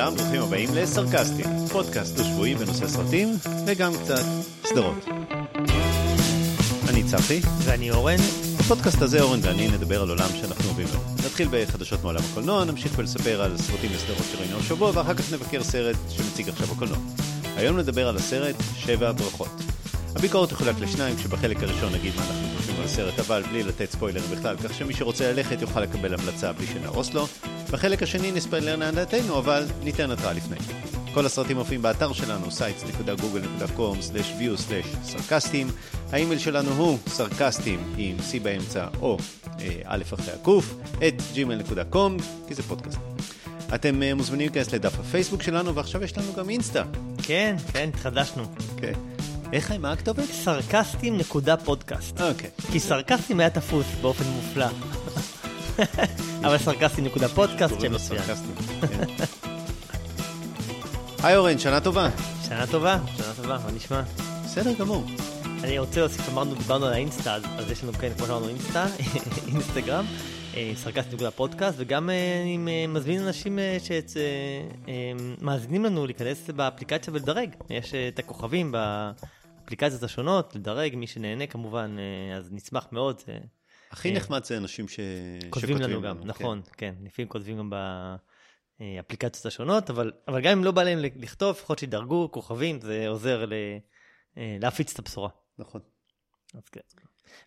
לכולם, ברוכים הבאים לסרקסטים, פודקאסט דו-שבועי בנושא סרטים וגם קצת סדרות. אני צחי. ואני אורן. בפודקאסט הזה אורן ואני נדבר על עולם שאנחנו אוהבים לו. נתחיל בחדשות מעולם הקולנוע, נמשיך ולספר על סרטים וסדרות שראינו השבוע, ואחר כך נבקר סרט שמציג עכשיו הקולנוע. היום נדבר על הסרט שבע ברכות. הביקורת תחולק לשניים, כשבחלק הראשון נגיד מה אנחנו חושבים על הסרט, אבל בלי לתת ספוילר בכלל, כך שמי שרוצה ללכת יוכל לקבל המלצה בלי שנהרוס לו. בחלק השני נספיילר לאן דעתנו, אבל ניתן התראה לפני. כל הסרטים מופיעים באתר שלנו, sites.google.com/view/סרקסטים. האימייל שלנו הוא סרקסטים עם C באמצע או אה, א' אחרי הקוף, את gmail.com, כי זה פודקאסט. אתם אה, מוזמנים להיכנס לדף הפייסבוק שלנו, ועכשיו יש לנו גם אינסטה. כן, כן, התחדשנו. כן. איך, מה הכתובת? סרקסטים נקודה פודקאסט. אוקיי. כי סרקסטים היה תפוס באופן מופלא. אבל סרקסטים נקודה פודקאסט, שם מצוין. כן. היי אורן, שנה טובה. שנה טובה, שנה טובה, מה נשמע? בסדר גמור. אני רוצה להוסיף, אמרנו, דיברנו על האינסטה, אז- יש לנו, כן, כמו שאמרנו, אינסטה, אינסטגרם, אה, סרקסטים נקודה פודקאסט, וגם אה, אני מזמין אנשים אה, שמאזינים לנו להיכנס באפליקציה ולדרג. יש את הכוכבים באפליקציות השונות, לדרג, מי שנהנה כמובן, אז נשמח מאוד. הכי אה, נחמד זה אנשים ש... כותבים לנו גם, נכון, כן, לפעמים כותבים גם באפליקציות השונות, אבל, גם אם לא בא להם לכתוב, לפחות שידרגו כוכבים, זה עוזר אה, להפיץ את הבשורה. נכון. כן.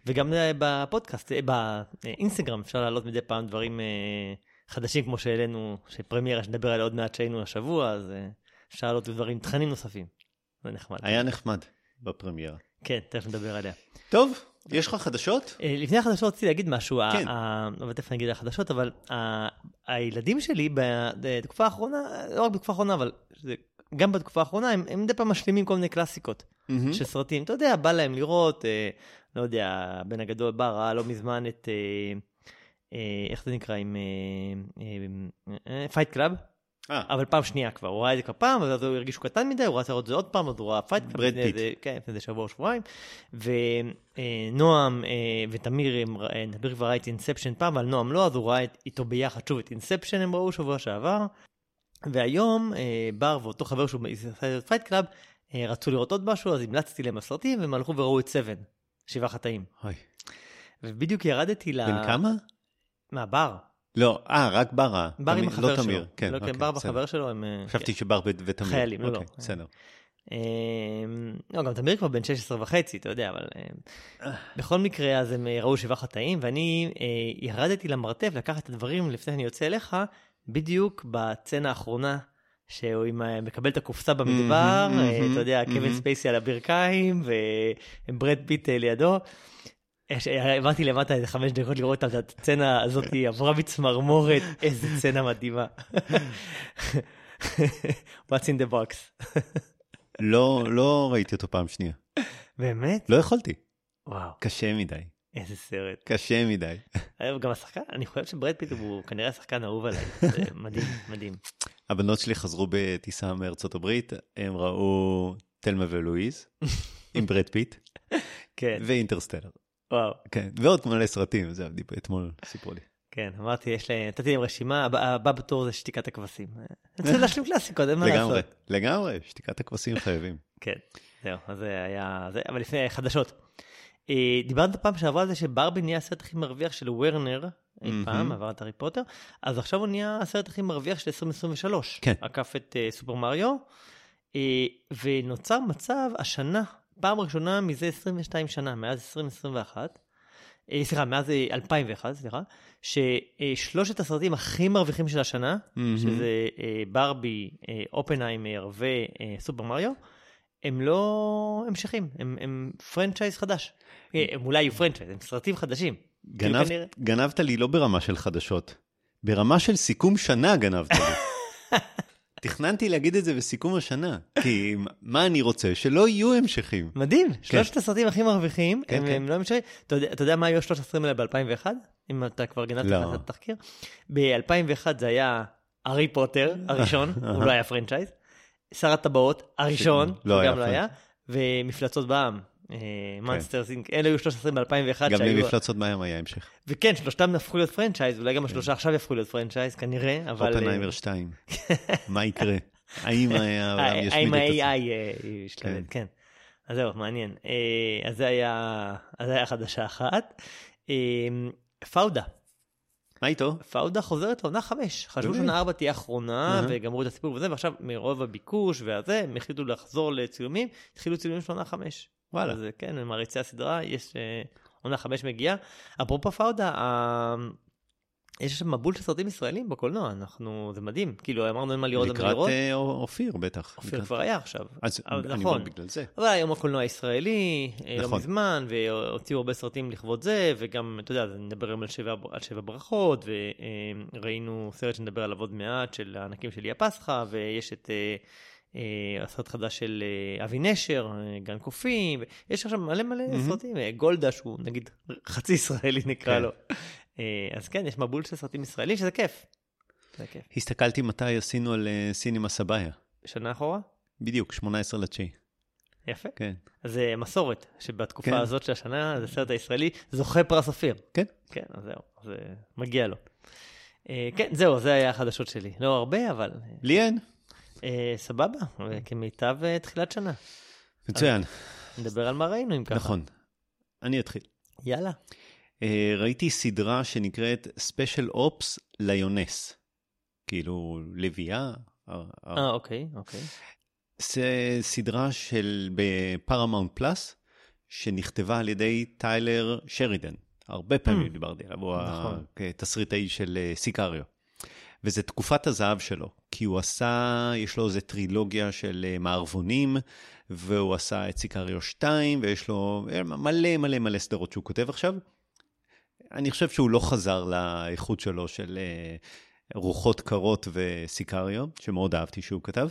וגם אה, בפודקאסט, אה, באינסטגרם אפשר להעלות מדי פעם דברים חדשים כמו שהעלינו, שפרמיירה שנדבר עליה עוד מעט שהיינו השבוע, אז אפשר להעלות דברים, תכנים נוספים. זה נחמד. היה נחמד בפרמיירה. כן, תכף נדבר עליה. טוב, יש לך חדשות? אה, לפני החדשות רציתי להגיד משהו, כן. אבל תכף אני אגיד על החדשות, אבל הילדים שלי בתקופה האחרונה, לא רק בתקופה האחרונה, אבל גם בתקופה האחרונה, הם מדי פעם משלימים כל מיני קלאסיקות. של סרטים. אתה יודע, בא להם לראות, אה, לא יודע, הבן הגדול בא, ראה לא מזמן את, אה, איך זה נקרא, עם Fight Club, אה, אבל פעם שנייה כבר, הוא ראה את זה כבר פעם, אז הוא הרגיש שהוא קטן מדי, הוא רצה לראות את זה עוד פעם, אז הוא ראה Fight Club, ברד לפני פיט. איזה- כן, שבוע או שבועיים, ונועם ותמיר, ר- אה, תמיר כבר ראה את Inception פעם, אבל נועם לא, אז הוא ראה איתו ביחד שוב את Inception, הם ראו שבוע שעבר, והיום אה, בר ואותו חבר שהוא עשה את Fight Club, אה, רצו לראות עוד משהו, אז המלצתי להם הסרטים, והם הלכו וראו את 7, שבעה חטאים. אוי. ובדיוק ירדתי ל... בן כמה? מה, בר? לא, אה, רק בר. בר עם החבר לא שלו. תמיר. כן, לא, כן, אוקיי, בר. בחבר שלו, הם... אה, חשבתי שבר ו- ותמיר. חיילים, לא, לא. בסדר. אמ, לא, גם תמיר כבר בן 16 וחצי, אתה יודע, אבל... בכל מקרה, אז הם אה, ראו שבעה חטאים, ואני אה, ירדתי למרתף לקחת את הדברים לפני שאני יוצא אליך, בדיוק בסצנה האחרונה, שהוא מקבל את הקופסה במדבר, אה, אתה יודע, קווין. ספייסי על הברכיים, וברד פיט אה, לידו. יש- עברתי למטה איזה חמש דקות לראות את הסצנה הזאת, היא עברה בצמרמורת, איזה סצנה מדהימה. What's in the box. לא, לא ראיתי אותו פעם שנייה. באמת? לא יכולתי. וואו, קשה מדי. איזה סרט. קשה מדי. אה, גם השחקן, אני חושב שברד פיט הוא כנראה השחקן האהוב עליי. זה מדהים, מדהים. הבנות שלי חזרו בטיסה מארצות הברית, הם ראו תלמה ולואיז עם ברד פיט כן, ו Interstellar. וואו, כן, ועוד מלא סרטים, זה אתמול סיפרו לי. כן, אמרתי, יש להם, נתתי להם רשימה, הבא בתור זה שתיקת הכבשים. אני רוצה להשלים קלאסיקות, אין מה לגמרי, לעשות. לגמרי, שתיקת הכבשים חייבים. כן, זהו, אז זה היה, זה, אבל לפני חדשות. אה, דיברת פעם שעברה על זה שברבי נהיה הסרט הכי מרוויח של וורנר, אי פעם, עבר את הארי פוטר, אז עכשיו הוא נהיה הסרט הכי מרוויח של 2023. כן. עקף את אה, סופר מריו, אה, ונוצר מצב השנה, פעם ראשונה מזה 22 שנה, מאז 2021, אה, סליחה, מאז אה, 2001, סליחה, ששלושת הסרטים הכי מרוויחים של השנה, מהמם. שזה אה, ברבי, אה, אופנהיימר וסופר מריו, הם לא המשכים, הם, הם franchise חדש. אה, הם אולי יהיו franchise, הם סרטים חדשים. כנראה- גנבת לי לא ברמה של חדשות, ברמה של סיכום שנה גנבת לי. תכננתי להגיד את זה בסיכום השנה, כי מה אני רוצה? שלא יהיו המשכים. מדהים, שלושת הסרטים הכי מרוויחים, כן, הם, כן. הם לא משנה, אתה אתה יודע מה היו שלושת הסרטים האלה ב-2001? אם אתה כבר גנבת לא. לך את התחקיר. ב-2001 זה היה הארי פוטר הראשון, הוא לא היה franchise. שר הטבעות הראשון, לא היה גם לא היה, ומפלצות בעם, מאנסטרס אינק, אלה היו שלושת הסרטים ב-2001 גם. למפלצות בע"מ היה המשך. וכן, שלושתם הפכו להיות franchise, אולי גם השלושה עכשיו יהפכו להיות franchise, כנראה, אבל... אופנהיימר 2. מה יקרה? האם העולם ישמיד את האם עצמו? ה-AI ישתלט, כן. אז זהו, מעניין. אה, אז זה היה חדשה אחת. אה, פאודה, מה איתו? פאודה חוזרת לעונה חמש. חשבו? שעונה ארבע תהיה אחרונה. וגמרו את הסיפור וזה, ועכשיו מרוב הביקוש והזה, הם החליטו לחזור לצילומים, התחילו צילומים של עונה חמש. וואלה. אז כן, מעריצי הסדרה, יש אה, עונה חמש מגיעה. אפרופו פאודה, אה, יש שם מבול של סרטים ישראלים בקולנוע, אנחנו, זה מדהים. כאילו, אמרנו אין מה לראות, לקראת. אה, אופיר בטח. אופיר לקראת- כבר היה עכשיו. אז אבל אני נכון. אומר בגלל זה. אבל היום הקולנוע הישראלי, אה, לא נכון. מזמן, והוציאו הרבה סרטים לכבוד זה, וגם, אתה יודע, נדבר היום על שבע, על שבע ברכות, וראינו סרט שנדבר עליו עוד מעט, של הענקים של אי הפסחא, ויש את אה, אה, הסרט חדש של אה, אבי נשר, אה, גן קופים, יש עכשיו מלא מלא מהמם. סרטים, אה, גולדה, שהוא נגיד חצי ישראלי נקרא כן. לו. אה, אז כן, יש מבול של סרטים ישראלים, שזה כיף. זה כיף. הסתכלתי מתי עשינו על אה, סינימה סבאיה. שנה אחורה? בדיוק, 18 לתשיעי. יפה. כן. אז זה מסורת, שבתקופה כן. הזאת של השנה, זה הסרט הישראלי זוכה פרס אופיר. כן. כן, אז זהו, אז אה, מגיע לו. אה, כן, זהו, זה היה החדשות שלי. לא הרבה, אבל לי אין. אה, סבבה, כמיטב אה, תחילת שנה. מצוין. נדבר על מה ראינו אם ככה. נכון. אני אתחיל. יאללה. אה, ראיתי סדרה שנקראת Special Ops Lioness. כאילו לביאה. אה, אוקיי, אוקיי. זה סדרה של ב Paramount Plus, שנכתבה על ידי טיילור שרידן. הרבה פעמים Mm. דיברתי עליו, הוא נכון. התסריטאי של סיקריו. וזה תקופת הזהב שלו, כי הוא עשה, יש לו איזה טרילוגיה של אה, מערבונים, והוא עשה את סיקריו 2, ויש לו אה, מלא מלא מלא סדרות שהוא כותב עכשיו. אני חושב שהוא לא חזר לאיכות שלו של אה, רוחות קרות וסיקריו, שמאוד אהבתי שהוא כתב.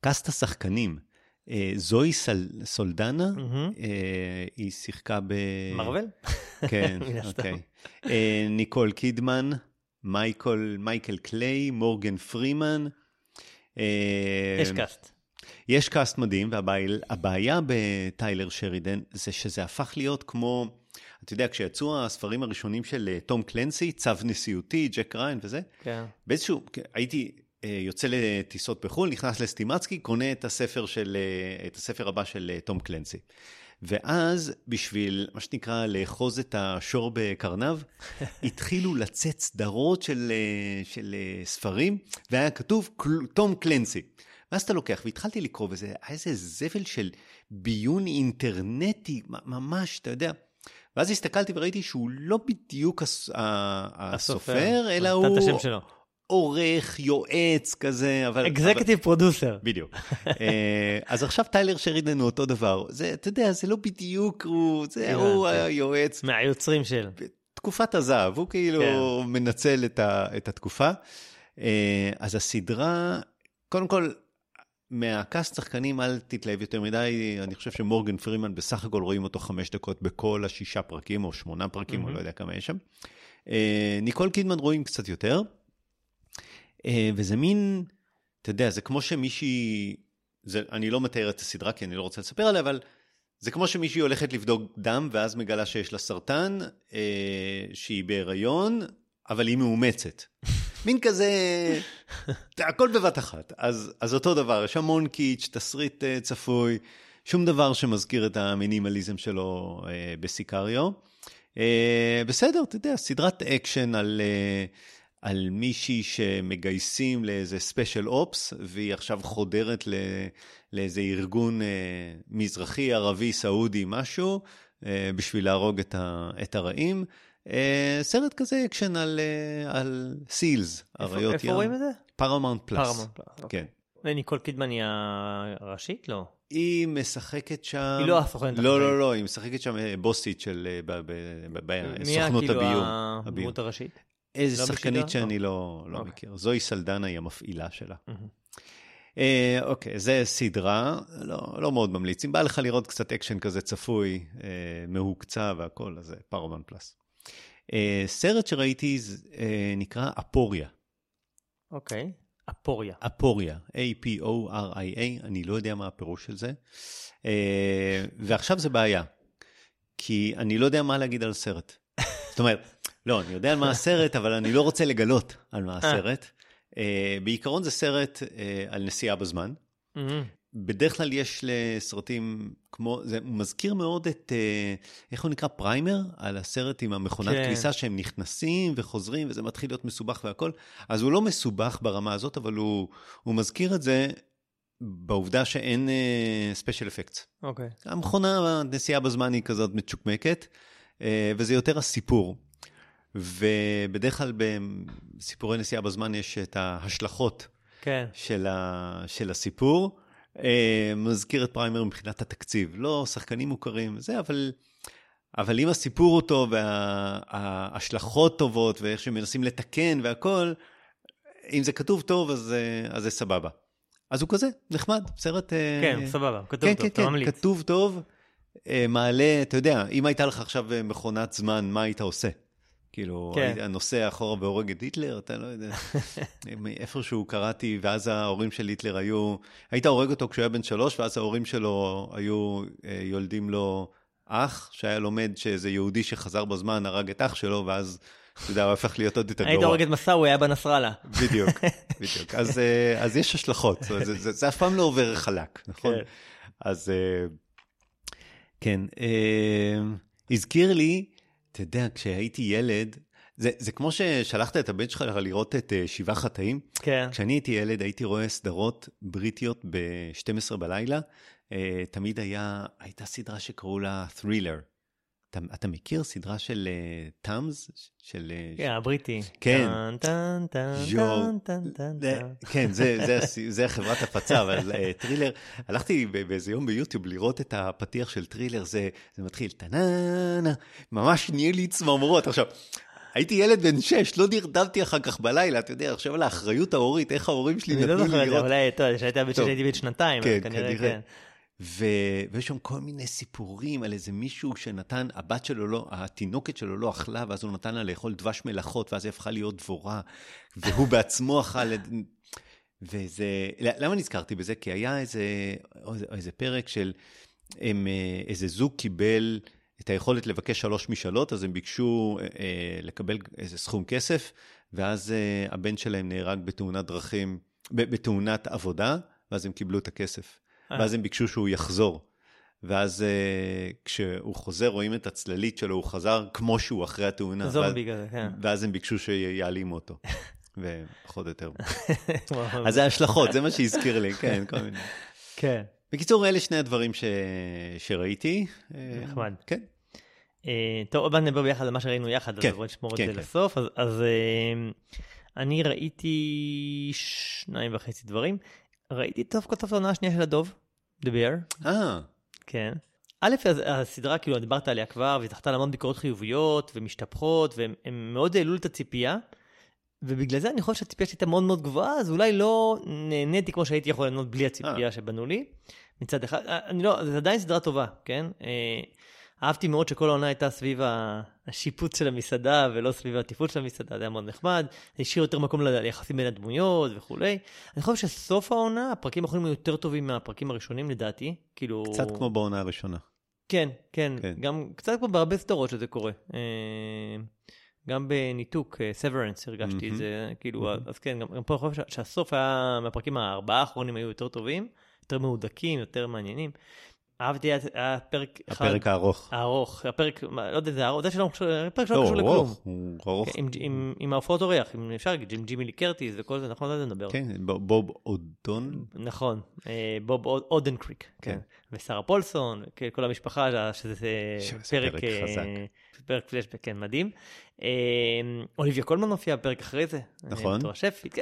קאסט השחקנים, זוהי סל, סולדנה. אה, היא שיחקה ב... מרוויל? כן. אוקיי. ניקול קידמן, מייקל, מייקל קליי, מורגן פרימן. אה, יש קאסט. יש קאסט מדהים, והבעיה בטיילור שרידן זה שזה הפך להיות כמו, אתה יודע, כשיצאו הספרים הראשונים של אה, תום קלנסי, צו נשיאותי, ג'ק ראיין וזה, כן. באיזשהו, הייתי אה, יוצא לטיסות בחו"ל, נכנס לסטימצקי, קונה את הספר, של, אה, את הספר הבא של אה, תום קלנסי. ואז בשביל, מה שנקרא, לאחוז את השור בקרניו, התחילו לצאת סדרות של, אה, של אה, ספרים, והיה כתוב "קל- תום קלנסי. ואז אתה לוקח, והתחלתי לקרוא, וזה היה איזה זבל של ביון אינטרנטי, ממש, אתה יודע. ואז הסתכלתי וראיתי שהוא לא בדיוק הס- ה- הסופר, אלא נתן הוא את השם שלו. עורך, יועץ כזה, אבל... אקזקטיב producer. בדיוק. אה, אז עכשיו טיילור שרידן הוא אותו דבר. זה, אתה יודע, זה לא בדיוק, הוא, זה. הוא היועץ. מהיוצרים של. תקופת הזהב, הוא כאילו כן. מנצל את, ה, את התקופה. אה, אז הסדרה, קודם כל, מהקאסט שחקנים אל תתלהב יותר מדי, אני חושב שמורגן פרימן בסך הכל רואים אותו חמש דקות בכל השישה פרקים, או שמונה פרקים, או מהמם. לא יודע כמה יש שם. אה, ניקול קידמן רואים קצת יותר, וזה מין, אתה יודע, זה כמו שמישהי, זה, אני לא מתאר את הסדרה כי אני לא רוצה לספר עליה, אבל זה כמו שמישהי הולכת לבדוק דם, ואז מגלה שיש לה סרטן, אה, שהיא בהיריון, אבל היא מאומצת. מין כזה, הכל בבת אחת. אז, אז אותו דבר, יש המון קיטש, תסריט אה, צפוי, שום דבר שמזכיר את המינימליזם שלו אה, בסיקריו. אה, בסדר, אתה יודע, סדרת אקשן על, אה, על מישהי שמגייסים לאיזה special ops, והיא עכשיו חודרת ל, לאיזה ארגון אה, מזרחי, ערבי, סעודי, משהו, אה, בשביל להרוג את, ה, את הרעים. אה, סרט כזה אקשן על, אה, על SEALs, איפה- אריות איפה ים. רואים את זה? Paramount Plus. Paramount Plus. כן. וניקול קידמן היא הראשית? לא. היא משחקת שם... היא לא הסוכנת לא. לא, לא, היא משחקת שם אה, בוסית של... אה, ב- ב- ב- ב- מי כאילו הביון. הדמות הביון. הראשית? איזה לא שחקנית בשידה? שאני לא לא אוקיי. מכיר. זוהי סלדנה היא המפעילה שלה. אה, אוקיי, זה סדרה, לא לא מאוד ממליץ. אם בא לך לראות קצת אקשן כזה צפוי, אה, מהוקצע והכל, אז זה פרמן פלאס. אה, סרט שראיתי אה, נקרא אפוריה. אוקיי. אפוריה. אפוריה, A-P-O-R-I-A, אני לא יודע מה הפירוש של זה. ועכשיו זה בעיה, כי אני לא יודע מה להגיד על הסרט. זאת אומרת, לא, אני יודע על מה הסרט, אבל אני לא רוצה לגלות על מה הסרט. אה, בעיקרון זה סרט אה, על נסיעה בזמן. מהמם. בדרך כלל יש לסרטים כמו, זה מזכיר מאוד את, אה, איך הוא נקרא? פריימר? על הסרט עם המכונת כן. כניסה שהם נכנסים וחוזרים וזה מתחיל להיות מסובך והכל. אז הוא לא מסובך ברמה הזאת, אבל הוא, הוא מזכיר את זה בעובדה שאין special effects. אוקיי. המכונה, הנסיעה בזמן היא כזאת מצ'וקמקת, אה, וזה יותר הסיפור. ובדרך כלל בסיפורי נסיעה בזמן יש את ההשלכות כן. של, ה, של הסיפור. אה, מזכיר את Primer מבחינת התקציב. לא שחקנים מוכרים, זה, אבל, אבל אם הסיפור הוא טוב וההשלכות טובות ואיך שמנסים לתקן והכל, אם זה כתוב טוב, אז, אה, אז זה סבבה. אז הוא כזה, נחמד, סרט... אה, כן, סבבה, כתוב כן, טוב, כן, אתה כן, ממליץ. כתוב טוב, אה, מעלה, אתה יודע, אם הייתה לך עכשיו אה, מכונת זמן, מה היית עושה? כאילו, כן. היית נוסע אחורה והורג את היטלר, אתה לא יודע. איפשהו קראתי, ואז ההורים של היטלר היו, היית הורג אותו כשהוא היה בן שלוש, ואז ההורים שלו היו אה, יולדים לו אח, שהיה לומד שאיזה יהודי שחזר בזמן הרג את אח שלו, ואז, אתה יודע, הוא הפך להיות עוד יותר גרוע. היית הורג את מסע, הוא היה בנסראללה. בדיוק, בדיוק. אז, אה, אז יש השלכות, אומרת, זה, זה, זה אף פעם לא עובר חלק, נכון? כן. אז אה, כן, הזכיר לי, אתה יודע, כשהייתי ילד, זה, זה כמו ששלחת את הבן שלך לראות את אה, שבעה חטאים. כן. כשאני הייתי ילד הייתי רואה סדרות בריטיות ב-12 בלילה. אה, תמיד היה, הייתה סדרה שקראו לה Thriller. אתה, אתה מכיר סדרה של Thames? של... אה, כן, הבריטי. כן. טן, טן, טן. טן, טן, טן. כן, זה, זה, זה החברת הפצה, אבל אה, Thriller, הלכתי באיזה יום ביוטיוב לראות את הפתיח של Thriller, זה, זה מתחיל טננה, ממש נהיה לי צמרמורות. עכשיו, הייתי ילד בן שש, לא נרדמתי אחר כך בלילה, אתה יודע, עכשיו על האחריות ההורית, איך ההורים שלי אני לא נתנו זוכר לי את זה, לראות. אולי, טוב, כשהייתי בן שנתיים, כן, כנראה. כן. ו... ויש שם כל מיני סיפורים על איזה מישהו שנתן, הבת שלו לא, התינוקת שלו לא אכלה, ואז הוא נתן לה לאכול דבש מלאכות, ואז היא הפכה להיות דבורה, והוא בעצמו אכל. וזה... למה נזכרתי בזה? כי היה איזה, איזה, פרק של הם, איזה זוג קיבל את היכולת לבקש שלוש משאלות, אז הם ביקשו אה, אה, לקבל איזה סכום כסף, ואז אה, הבן שלהם נהרג בתאונת דרכים, בתאונת עבודה, ואז הם קיבלו את הכסף. אה. ואז הם ביקשו שהוא יחזור. ואז אה, כשהוא חוזר, רואים את הצללית שלו, הוא חזר כמו שהוא אחרי התאונה. זומבי כזה, כן. ואז הם ביקשו שיעלימו אותו. ופחות או יותר. אז זה ההשלכות, זה מה שהזכיר לי, כן, כל מיני. כן. בקיצור, אלה שני הדברים ש... שראיתי. אה, נחמד. כן. אה, טוב, עוד מעט נדבר ביחד על מה שראינו יחד, אז כן, בוא נשמור את כן, זה כן. לסוף. אז- אז אה, אני ראיתי שניים וחצי דברים. ראיתי טוב את העונה השנייה של הדוב, The Bear. אה, כן. א', הסדרה, כאילו, דיברת עליה כבר, והיא זכתה להמון ביקורות חיוביות ומשתפכות, והם הם מאוד העלו את הציפייה, ובגלל זה אני חושב שהציפייה שלי הייתה מאוד מאוד גבוהה, אז אולי לא נהניתי כמו שהייתי יכול ליהנות בלי הציפייה שבנו לי, מצד אחד. אה, אני לא, זו עדיין סדרה טובה, כן? אה, אהבתי מאוד שכל העונה הייתה סביב השיפוץ של המסעדה ולא סביב התפעול של המסעדה, זה היה מאוד נחמד. זה השאיר יותר מקום ליחסים בין הדמויות וכולי. אני חושב שסוף העונה, הפרקים האחרונים היו יותר טובים מהפרקים הראשונים לדעתי. כאילו... קצת כמו בעונה הראשונה. כן, כן, כן. גם קצת כמו בהרבה סדרות שזה קורה. אה, גם בניתוק, סוורנס, הרגשתי את. זה, כאילו. אז כן, גם גם פה אני חושב שה- שהסוף היה, מהפרקים הארבעה האחרונים היו יותר טובים, יותר מהודקים, יותר מעניינים. אהבתי, היה- היה פרק אחד הפרק הארוך. הארוך, הפרק, לא יודע, זה ארוך, זה שלא קשור- לא, לכלום. הוא ארוך. עם- ההופעות אורח, אם אפשר להגיד, עם ג'ימי קרטיס וכל זה, נכון, על זה נדבר. כן, בוב אודון. נכון, אה, בוב אוד- אודנקריק, כן. כן. ושרה פולסון, כן, כל המשפחה, שזה פרק, אה, חזק. פרק פלשבק, כן, מדהים. אה, אוליביה קולמן הופיע בפרק אחרי זה. נכון. בתור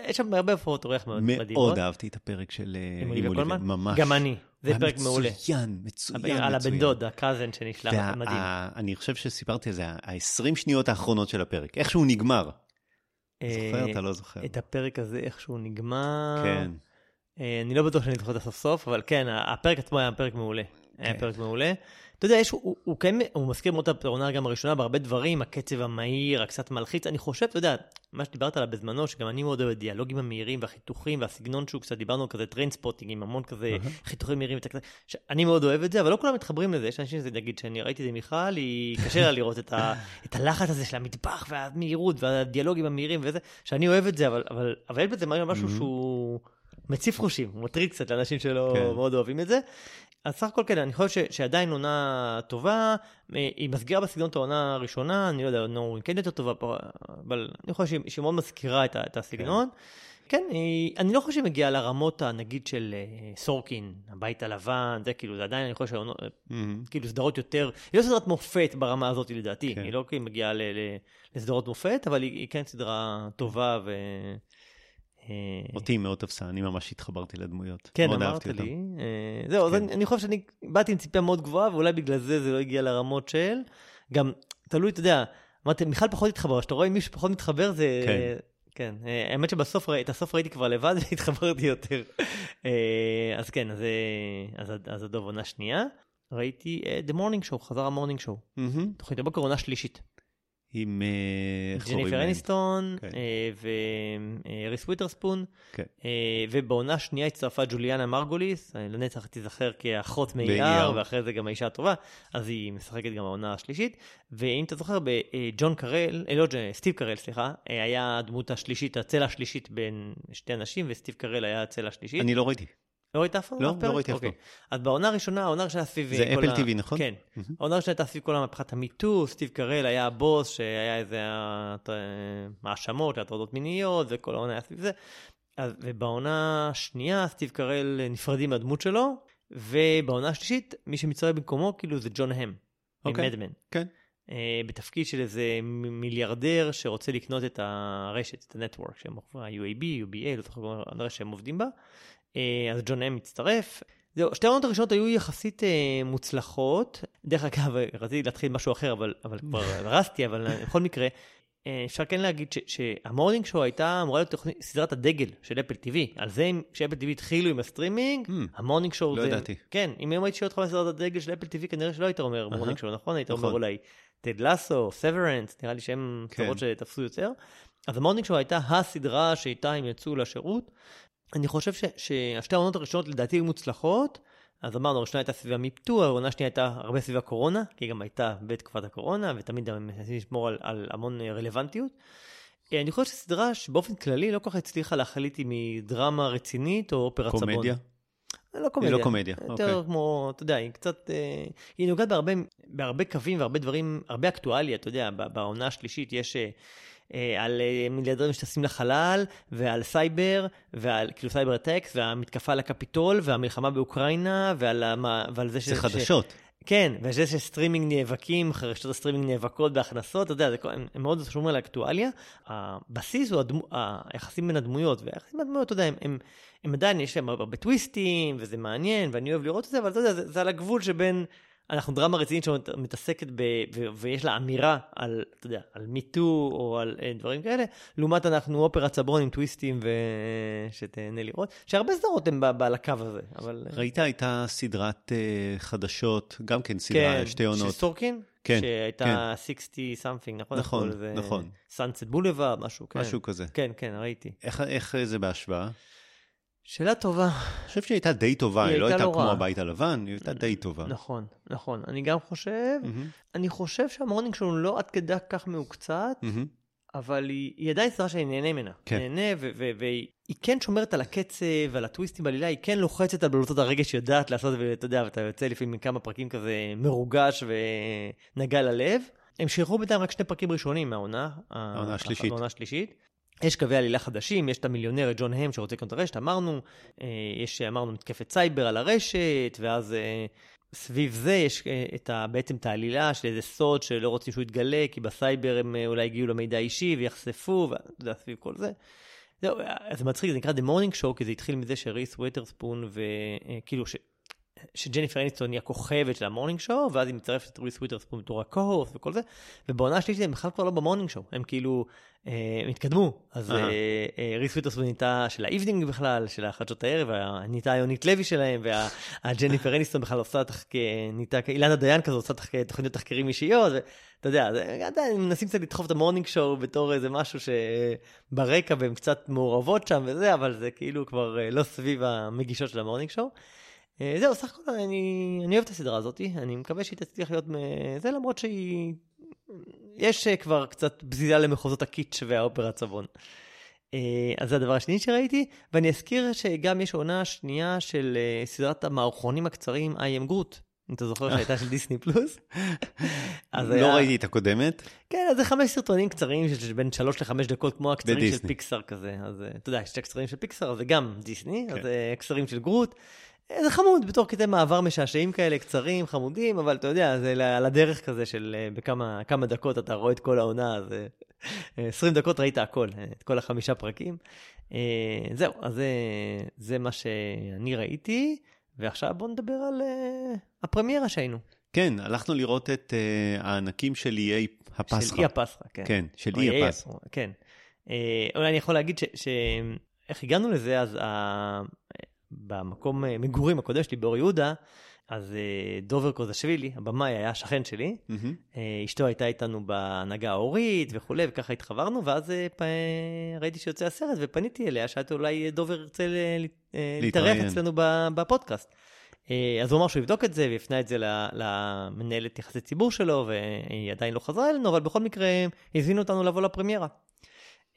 יש שם הרבה הופעות אורח מאוד מדהימות. מאוד אהבתי את הפרק של עם אוליביה קולמן? ממש. גם אני, זה היה פרק מעולה. מצוין, מצוין, מצוין. על הבן דוד, הקאזן שנשלח, וה- מדהים. אני חושב שסיפרתי על זה, ה-20 שניות האחרונות של הפרק, איך שהוא נגמר. זוכר? אה, אתה לא זוכר. את הפרק הזה איכשהו נגמר. כן. אה, אני לא בטוח שאני זוכר את הסוף סוף, אבל כן, הפרק עצמו היה פרק מעולה. היה כן. פרק מעולה. אתה יודע, יש, הוא, הוא, כן, הוא מזכיר מאוד את העונה גם הראשונה בהרבה דברים, הקצב המהיר, הקצת מלחיץ. אני חושב, אתה יודע, מה שדיברת עליו בזמנו, שגם אני מאוד אוהב הדיאלוגים המהירים והחיתוכים והסגנון שהוא קצת, דיברנו על כזה Trainspotting עם המון כזה חיתוכים מהירים. שאני מאוד אוהב את זה, אבל לא כולם מתחברים לזה. יש אנשים שזה, נגיד, שאני ראיתי את זה מיכל, היא קשה לה לראות את, ה, את הלחץ הזה של המטבח והמהירות והדיאלוגים המהירים וזה, שאני אוהב את זה, אבל, אבל, אבל יש בזה משהו. שהוא מציף חושים, מטריד קצת לאנשים שלא כן. מאוד אוהבים את זה. אז סך הכל כן, אני חושב ש, שעדיין עונה טובה, אה, היא מסגירה בסגנון את העונה הראשונה, אני לא יודע, נו, היא כן יותר טובה, אבל אני חושב שהיא, שהיא מאוד מזכירה את, את הסגנון. כן, היא, אני לא חושב שהיא מגיעה לרמות, נגיד, של אה, סורקין, הבית הלבן, זה כאילו, זה עדיין, אני חושב שהעונות, מהמם. כאילו סדרות יותר, היא לא סדרת מופת ברמה הזאת לדעתי, כן. היא לא כאילו מגיעה ל, ל, לסדרות מופת, אבל היא, היא כן סדרה טובה ו... אה, אותי מאוד תפסה, אני ממש התחברתי לדמויות. כן, אמרת. לי. אה, זהו, אז כן. אני, חושב שאני באתי עם ציפייה מאוד גבוהה, ואולי בגלל זה זה לא הגיע לרמות של. גם, תלוי, אתה יודע, אמרתי, מיכל פחות התחבר, כשאתה רואה מישהו פחות מתחבר זה... כן. כן, אה, האמת שבסוף, את הסוף ראיתי כבר לבד והתחברתי יותר. אז כן, אז, אז הדוב עונה שנייה. ראיתי The Morning Show, חזר ה Morning Show. תוכנית הבוקר עונה שלישית. עם... אה, ג'ניפר? אניסטון כן. ואריס וויטרספון. כן. אה, ובעונה שנייה הצטרפה ג'וליאנה מרגוליס, אה, לנצח תיזכר כאחות. מאייר, ואחרי זה גם האישה הטובה, אז היא משחקת גם העונה השלישית. ואם אתה זוכר, בג'ון קרל, אה, לא, ג'ון- סטיב קרל, סליחה, אה, היה הדמות השלישית, הצלע השלישית בין שתי אנשים, וסטיב קרל היה הצלע השלישית. אני לא ראיתי. לא ראית אף פעם? לא, לא? ראיתי אף אוקיי. פעם. אז בעונה הראשונה, העונה הראשונה סביב... זה אפל TV, נכון? כן. העונה הראשונה הייתה סביב כל המהפכת המיטו, סטיב קרל היה הבוס שהיה איזה אה, האשמות, הטרדות מיניות, וכל העונה היה סביב זה. אז, ובעונה השנייה סטיב קרל נפרדים מהדמות שלו, ובעונה השלישית מי שמצטרף במקומו כאילו זה ג'ון הם, אוקיי. ממדמן. כן. אה, בתפקיד של איזה מיליארדר שרוצה לקנות את הרשת, את הנטוורק, שהם ה-UAB, UBA, לא זוכר הרשת שהם עובדים בה. אה, אז ג'ון אם מצטרף. זהו, שתי העונות הראשונות היו יחסית אה, מוצלחות. דרך אגב, רציתי להתחיל משהו אחר, אבל, אבל כבר הרסתי, אבל אה, בכל מקרה, אה, אפשר כן להגיד ש- שה Morning Show הייתה אמורה להיות תוכנית, סדרת הדגל של אפל TV. על זה, כשאפל TV התחילו עם הסטרימינג, המ, ה Morning Show לא זה... ידעתי. כן, אם היום הייתי שואל אותך סדרת הדגל של אפל TV, כנראה שלא היית אומר. Morning Show, נכון? היית נכון. אומר אולי טד לאסו, Severance, נראה לי שהם כן. סדרות שתפסו יותר. אז ה Morning Show הייתה הסדרה שאיתה הם יצאו לשירות. אני חושב ש- שהשתי העונות הראשונות לדעתי היו מוצלחות. אז אמרנו, הראשונה הייתה סביב ה Me Too, העונה השנייה הייתה הרבה סביב הקורונה, כי היא גם הייתה בתקופת הקורונה, ותמיד הם מנסים לשמור על, על המון אה, רלוונטיות. אה, אני חושב שסדרה שבאופן כללי לא כל כך הצליחה להחליט אם היא דרמה רצינית או אופרת סבון. קומדיה? לא קומדיה. לא קומדיה, יותר אוקיי. כמו, אתה יודע, היא קצת, אה, היא נוגעת בהרבה, בהרבה קווים והרבה דברים, הרבה אקטואליה, אתה יודע, בעונה השלישית יש אה, אה, על אה, מיליארדרים שטסים לחלל, ועל סייבר, ועל כאילו cyber attacks, והמתקפה על הקפיטול, והמלחמה באוקראינה, ועל, המה, ועל זה ש... זה ש- חדשות. כן, וזה שסטרימינג נאבקים, רשתות הסטרימינג נאבקות בהכנסות, אתה יודע, זה, הם, הם מאוד שומרים על האקטואליה. הבסיס הוא הדמו, היחסים בין הדמויות, והיחסים בין הדמויות, אתה יודע, הם, הם, הם עדיין, יש להם הרבה טוויסטים, וזה מעניין, ואני אוהב לראות את זה, אבל אתה יודע, זה, זה על הגבול שבין, אנחנו דרמה רצינית שמתעסקת ב... ו, ויש לה אמירה על, אתה יודע, על מיטו, או על אה, דברים כאלה, לעומת אנחנו אופרת סברון עם טוויסטים, ושתהנה לראות, שהרבה סדרות הן ב- על הקו הזה, אבל... אה, ראית, הייתה סדרת אה, חדשות, גם כן סדרה, שתי עונות. של סורקין? כן, שהייתה 60 something, נכון? נכון, זה נכון. Sunset Boulevard, משהו, כן. משהו כזה. כן, כן, ראיתי. איך- איך זה בהשוואה? שאלה טובה. אני חושב שהיא הייתה די טובה, היא היא לא הייתה לא כמו רעה. הבית הלבן, היא הייתה די טובה. נכון, נכון. אני גם חושב, מהמם, אני חושב שה Morning Show לא עד כדי כך מעוקצת, מהמם. אבל היא, היא עדיין סדרה שאני נהנה ממנה. כן. נהנה, והיא היא כן שומרת על הקצב ועל הטוויסטים בעלילה, היא כן לוחצת על בלוטות הרגש, יודעת לעשות, ואתה יודע, ואתה יוצא לפעמים מכמה פרקים כזה מרוגש ונגע ללב. הם שחררו בינתיים רק שני פרקים ראשונים מהעונה. העונה השלישית. העונה השלישית. יש קווי עלילה חדשים, יש את המיליונר, ג'ון הם שרוצה לקנות את הרשת, אמרנו, אה, יש, אמרנו, מתקפת סייבר על הרשת, ואז אה, סביב זה יש אה, את ה, בעצם את העלילה של איזה סוד שלא רוצים שהוא יתגלה, כי בסייבר הם אולי הגיעו למידע אישי ויחשפו, יודע, סביב כל זה. זהו, זה מצחיק, זה נקרא The Morning Show, כי זה התחיל מזה שריס וויטרספון, וכאילו. שג'ניפר אניסטון היא הכוכבת של ה Morning Show, ואז היא מצטרפת את ריס וויטרספון בתור הקורס וכל זה, ובעונה השלישית הם בכלל כבר לא ב Morning Show, הם כאילו, אה, הם התקדמו. אז. אה, אה, ריס וויטרספון נהייתה של ה evening בכלל, של החדשות הערב, נהייתה יונית לוי שלהם, והג'ניפר אניסטון בכלל עושה תחק... נהייתה אילנה דיין כזו, עושה תחק... תוכניות תחקירים אישיות, ואתה יודע, מנסים קצת לדחוף את ה Morning Show בתור איזה משהו שברקע והן קצת מעורבות שם וזה, אבל זה כאילו כבר אה, לא סביב המגישות של ה Morning Show. אה, זהו, סך הכל אני, אני אוהב את הסדרה הזאת, אני מקווה שהיא תצליח להיות זה למרות שהיא... יש אה, כבר קצת בזיזה למחוזות הקיץ' והאופרה הצבון. אה, אז זה הדבר השני שראיתי, ואני אזכיר שגם יש עונה שנייה של סדרת המערכונים הקצרים I am Groot. אם אתה זוכר שהייתה של דיסני פלוס. לא היה- ראיתי את הקודמת. כן, אז זה חמש סרטונים קצרים של בין שלוש לחמש דקות, כמו הקצרים של. פיקסאר כזה. אז אתה יודע, יש את הקצרים של פיקסאר, זה גם דיסני, כן. אז הקצרים של גרוט. אה, זה חמוד, בתור קטעי מעבר משעשעים כאלה, קצרים, חמודים, אבל אתה יודע, זה על הדרך כזה של אה, בכמה כמה דקות אתה רואה את כל העונה, אז אה, אה, 20 דקות ראית הכל, אה, את כל החמישה פרקים. אה, זהו, אז זה, זה מה שאני ראיתי, ועכשיו בואו נדבר על אה, הפרמיירה שהיינו. כן, הלכנו לראות את אה, הענקים של איי הפסחא. של אי הפסחא, כן. כן, של או אי יהיה, הפסחא. או- כן. אה, אולי אני יכול להגיד ש... ש... איך הגענו לזה, אז. במקום אה, מגורים הקודם שלי באור יהודה, אז אה, דובר קוזשווילי, הבמאי, היה שכן שלי. אה, אשתו הייתה איתנו בהנהגה ההורית וכולי, וככה התחברנו, ואז פ... ראיתי שיוצא הסרט ופניתי אליה, שאלתי אולי דובר ירצה ל... להתארח. אצלנו בפודקאסט. אז הוא אמר שהוא יבדוק את זה ויפנה את זה למנהלת יחסי ציבור שלו, והיא עדיין לא חזרה אלינו, אבל בכל מקרה הזמינו אותנו לבוא לפרמיירה.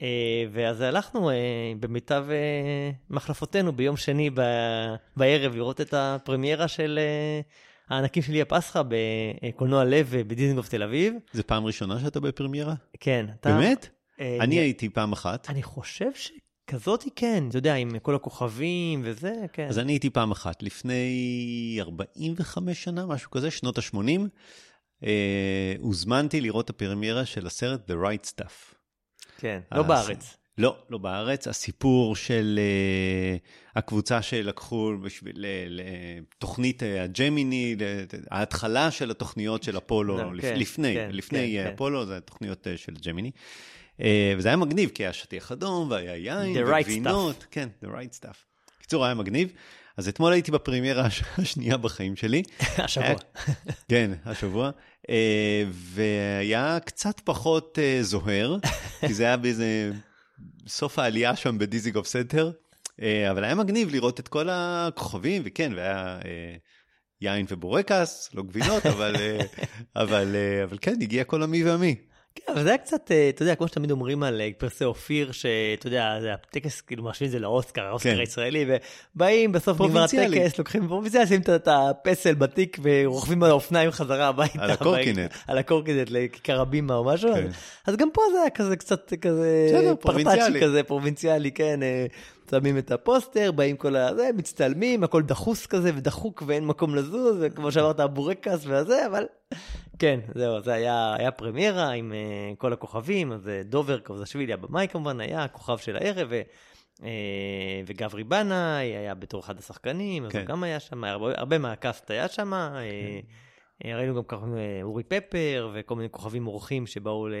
אה, ואז הלכנו אה, במיטב אה, מחלפותינו ביום שני בערב לראות את הפרמיירה של אה, הענקים של אי הפסחא בקולנוע לב בדיזנגוף תל אביב. זו פעם ראשונה שאתה בפרמיירה? כן, אתה... באמת? אה, אני הייתי פעם אחת. אני חושב שכזאת היא כן, אתה יודע, עם כל הכוכבים וזה, כן. אז אני הייתי פעם אחת, לפני 45 שנה, משהו כזה, שנות ה-80, אה, הוזמנתי לראות את הפרמיירה של הסרט The Right Stuff. כן, אז- לא בארץ. לא, לא בארץ. הסיפור של uh, הקבוצה שלקחו בשביל uh, תוכנית uh, הג'מיני, ההתחלה של התוכניות של אפולו, לא, לפ, כן, לפני, כן, לפני כן, uh, כן. אפולו, זה התוכניות uh, של ג'מיני. Uh, וזה היה מגניב, כי היה שטיח אדום, והיה יין, The right וגבינות. כן, the right stuff. בקיצור, היה מגניב. אז אתמול הייתי בפרמיירה הש- השנייה בחיים שלי. השבוע. כן, השבוע. אה, והיה קצת פחות אה, זוהר, כי זה היה באיזה סוף העלייה שם בדיזיגוף סנטר, אה, אבל היה מגניב לראות את כל הכוכבים, וכן, והיה יין ובורקס, לא גבינות, אבל, אבל, אבל כן, הגיע כל המי והמי. כן, אבל זה היה קצת, אה, אתה יודע, כמו שתמיד אומרים על אה, פרסי אופיר, שאתה יודע, זה הטקס, כאילו, משווים את זה לאוסקר, האוסקר כן. הישראלי, ובאים, בסוף נגמר. הטקס, לוקחים פרובינציאלי, שמים את- הפסל בתיק ורוכבים על האופניים חזרה הביתה. על הקורקינט. על הקורקינט לכיכר הבימה או משהו, כן. אז- אז גם פה זה היה כזה קצת כזה, פרובינציאלי. כזה, פרובינציאלי, כן, אה, שמים את הפוסטר, באים כל הזה, מצטלמים, הכל דחוס כזה ודחוק ואין מקום לזוז, וכמו שאמרת, הבורקס והזה, אבל כן, זהו, זה היה, היה פרמיירה עם אה, כל הכוכבים, אז אה, דובר קוזשווילי, הבמאי כמובן, היה הכוכב של הערב, ו, uh, וגברי בנאי היה בתור אחד השחקנים, אז כן. הוא גם היה שם, הרבה, הרבה מהקאסט היה שם, כן. ראינו גם ככה אורי פפר וכל מיני כוכבים אורחים שבאו ל...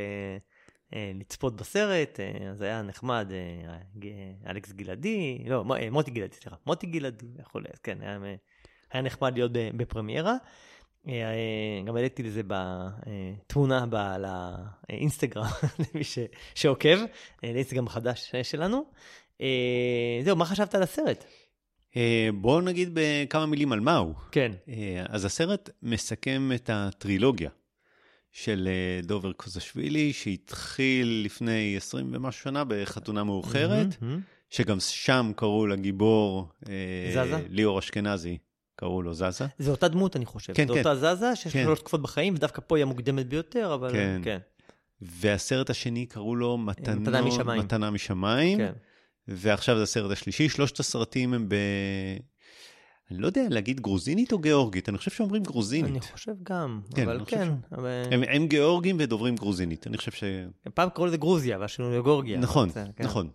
אה, לצפות בסרט, אה, אז היה נחמד, אה, אלכס גלעדי, לא, מו- מוטי גלעדי, סליחה, מוטי גלעדי וכולי, אז כן, היה, היה נחמד להיות בפרמיירה. גם העליתי לזה בתמונה לאינסטגרם, למי ש- שעוקב, לאינסטגרם החדש שלנו. זהו, מה חשבת על הסרט? בואו נגיד בכמה מילים על מהו. כן. אה, אז הסרט מסכם את הטרילוגיה של אה, דובר קוזשווילי, שהתחיל לפני 20 ומשהו שנה בחתונה מאוחרת, מהמם. שגם שם קראו לגיבור אה, זזה? ליאור אשכנזי, קראו לו זזה. זה אותה דמות, אני חושב. כן, זו כן. אותה זזה, שיש כן. שלוש תקופות בחיים, ודווקא פה היא המוקדמת ביותר, אבל כן. כן. והסרט השני קראו לו מתנות, מתנה משמיים. מתנה משמיים, כן. ועכשיו זה הסרט השלישי. שלושת הסרטים הם ב... אני לא יודע להגיד גרוזינית או גיאורגית, אני חושב שאומרים גרוזינית. אני חושב גם, כן, אבל כן. אבל- הם, הם גיאורגים ודוברים גרוזינית, אני חושב ש... פעם קראו לזה גרוזיה, והשינוי לגורגיה. נכון, זה, כן. נכון.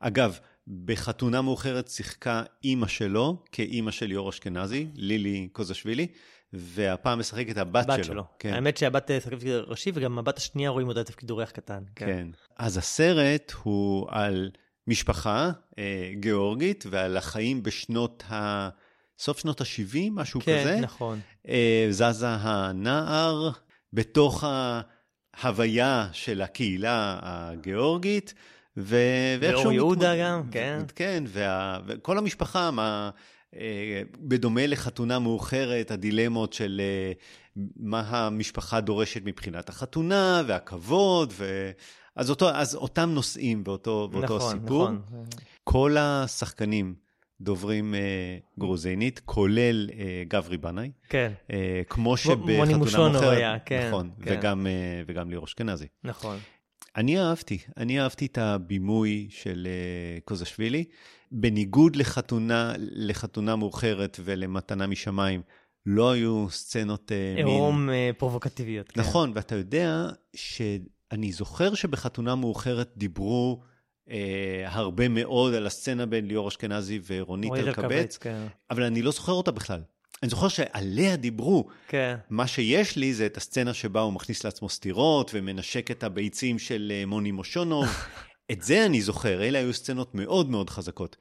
אגב, בחתונה מאוחרת שיחקה אימא שלו, כאימא של ליאור אשכנזי, לילי קוזשווילי, והפעם משחקת הבת בת שלו. שלו. כן. האמת שהבת אה, שחקת תפקיד ראשי, וגם הבת השנייה רואים אותה תפקיד אורח קטן. כן. אז הסרט הוא על משפחה אה, גיאורגית ועל החיים בשנות ה... סוף שנות ה-70, משהו כן, כזה. נכון. אה, זזה הנער בתוך ההוויה של הקהילה הגיאורגית, ו... ואיכשהו... ואור יהודה מתמוד- גם, כן. כן, וה... וכל המשפחה, מה... אה, בדומה לחתונה מאוחרת, הדילמות של אה, מה המשפחה דורשת מבחינת החתונה והכבוד, ו... אז, אותו, אז אותם נושאים באותו, באותו נכון, סיפור. נכון. כל השחקנים דוברים אה, גרוזינית, כולל אה, גברי בנאי, כן, אה, כמו שבחתונה מאוחרת, היה, כן, נכון, כן. וגם, אה, וגם ליאור אשכנזי. נכון. אני אהבתי, אני אהבתי את הבימוי של קוזשווילי. בניגוד לחתונה, לחתונה מאוחרת ולמתנה משמיים, לא היו סצנות מין. עירום פרובוקטיביות. כן. נכון, ואתה יודע שאני זוכר שבחתונה מאוחרת דיברו אה, הרבה מאוד על הסצנה בין ליאור אשכנזי ורונית אלקבץ, כן. אבל אני לא זוכר אותה בכלל. אני זוכר שעליה דיברו. כן. מה שיש לי זה את הסצנה שבה הוא מכניס לעצמו סטירות ומנשק את הביצים של אה, מוני מושונוב. את זה אני זוכר, אלה היו סצנות מאוד מאוד חזקות.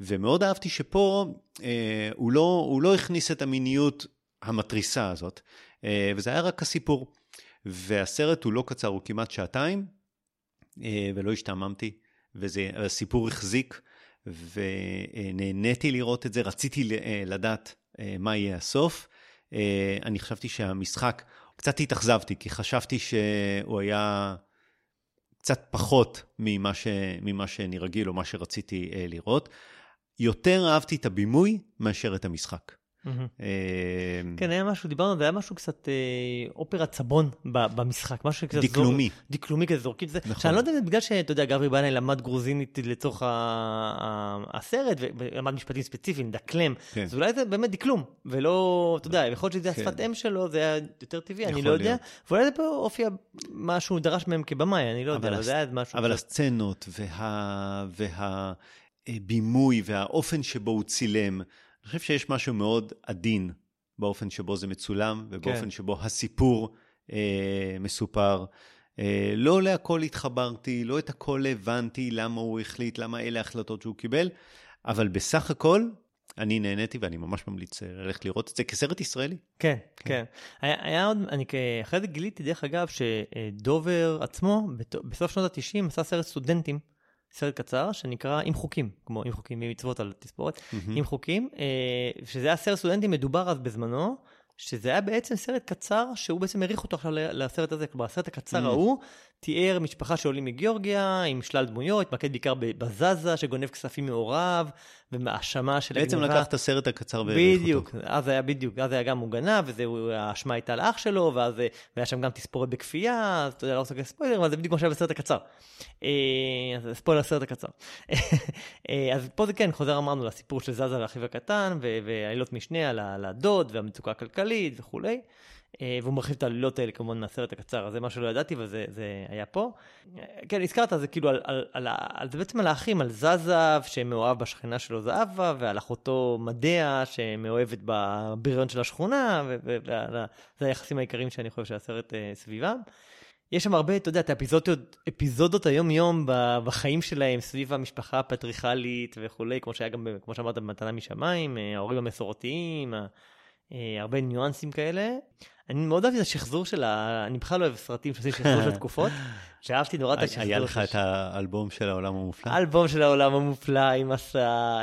ומאוד אהבתי שפה אה, הוא, לא, הוא לא הכניס את המיניות המתריסה הזאת, אה, וזה היה רק הסיפור. והסרט הוא לא קצר, הוא כמעט שעתיים, אה, ולא השתעממתי, והסיפור החזיק, ונהניתי לראות את זה, רציתי אה, לדעת אה, מה יהיה הסוף. אה, אני חשבתי שהמשחק, קצת התאכזבתי, כי חשבתי שהוא היה קצת פחות ממה, ש, ממה שאני רגיל או מה שרציתי לראות. יותר אהבתי את הבימוי מאשר את המשחק. אה, כן, היה משהו, דיברנו, על זה היה משהו קצת אה, אופרת סבון במשחק, משהו קצת... דקלומי. דקלומי כזה, זורקים את זה. נכון. שאני לא יודע בגלל שאתה יודע, גברי בנאי למד גרוזינית לצורך הסרט, ולמד משפטים ספציפיים, דקלם, כן. אז אולי זה באמת דקלום, ולא, אתה יודע, יכול להיות שזה כן. השפת אם שלו, זה היה יותר טבעי, אני לא יודע. ואולי זה פה הופיע מה שהוא דרש מהם כבמאי, אני לא יודע, זה היה משהו... אבל הסצנות וה... והבימוי והאופן שבו הוא צילם, אני חושב שיש משהו מאוד עדין באופן שבו זה מצולם ובאופן כן. שבו הסיפור אה, מסופר. אה, לא להכל התחברתי, לא את הכל הבנתי, למה הוא החליט, למה אלה ההחלטות שהוא קיבל, אבל בסך הכל אני נהניתי ואני ממש ממליץ אה, ללכת לראות את זה כסרט ישראלי. כן, כן. היה, היה עוד, אני אחרי זה גיליתי, דרך אגב, שדובר עצמו, בסוף שנות ה-90, עשה סרט סטודנטים, סרט קצר, שנקרא עם חוקים, כמו עם חוקים ממצוות על תספורת, עם חוקים, אה, שזה היה סרט סטודנטים מדובר אז בזמנו, שזה היה בעצם סרט קצר, שהוא בעצם העריך אותו עכשיו לסרט הזה. כלומר, הסרט הקצר Mm. ההוא תיאר משפחה שעולים מגיאורגיה, עם שלל דמויות, התמקד בעיקר בזזה, שגונב כספים מהוריו, ומהאשמה של בעצם הגניבה. לקח את הסרט הקצר והעריך אותו. בדיוק, אז היה בדיוק, אז היה גם הוא גנב, והאשמה הייתה לאח שלו, ואז והיה שם גם תספורת בכפייה, אז אתה יודע, לא רוצה ספוילר, אבל זה בדיוק מה שהיה בסרט הקצר. אה, אז ספוילר לסרט הקצר. אה, אז פה זה כן, חוזר אמרנו לסיפור של זזה ואחיו הקטן, ו- ועלילות משנה על הדוד, והמצוקה הכלכלית וכולי. אה, והוא מרחיב את העלילות האלה כמובן מהסרט הקצר, אז זה מה שלא ידעתי, וזה זה היה פה. אה, כן, הזכרת, זה כאילו על, על, על, על, זה בעצם על האחים, על זזה, שמאוהב בשכנה שלו זהבה, ועל אחותו מדיה, שמאוהבת בבריון של השכונה, וזה היחסים העיקריים שאני חושב שהסרט אה, סביבם. יש שם הרבה, אתה יודע, את האפיזודות אפיזודות היום-יום בחיים שלהם, סביב המשפחה הפטריכלית וכולי, כמו שהיה גם, כמו שאמרת, במתנה משמיים, אה, ההורים המסורתיים, הרבה ניואנסים כאלה. אני מאוד אוהב את השחזור של ה... אני בכלל לא אוהב סרטים שעושים שחזור של תקופות, שאהבתי נורא את השחזור. היה לך את האלבום של העולם המופלא? האלבום של העולם המופלא עם, הס...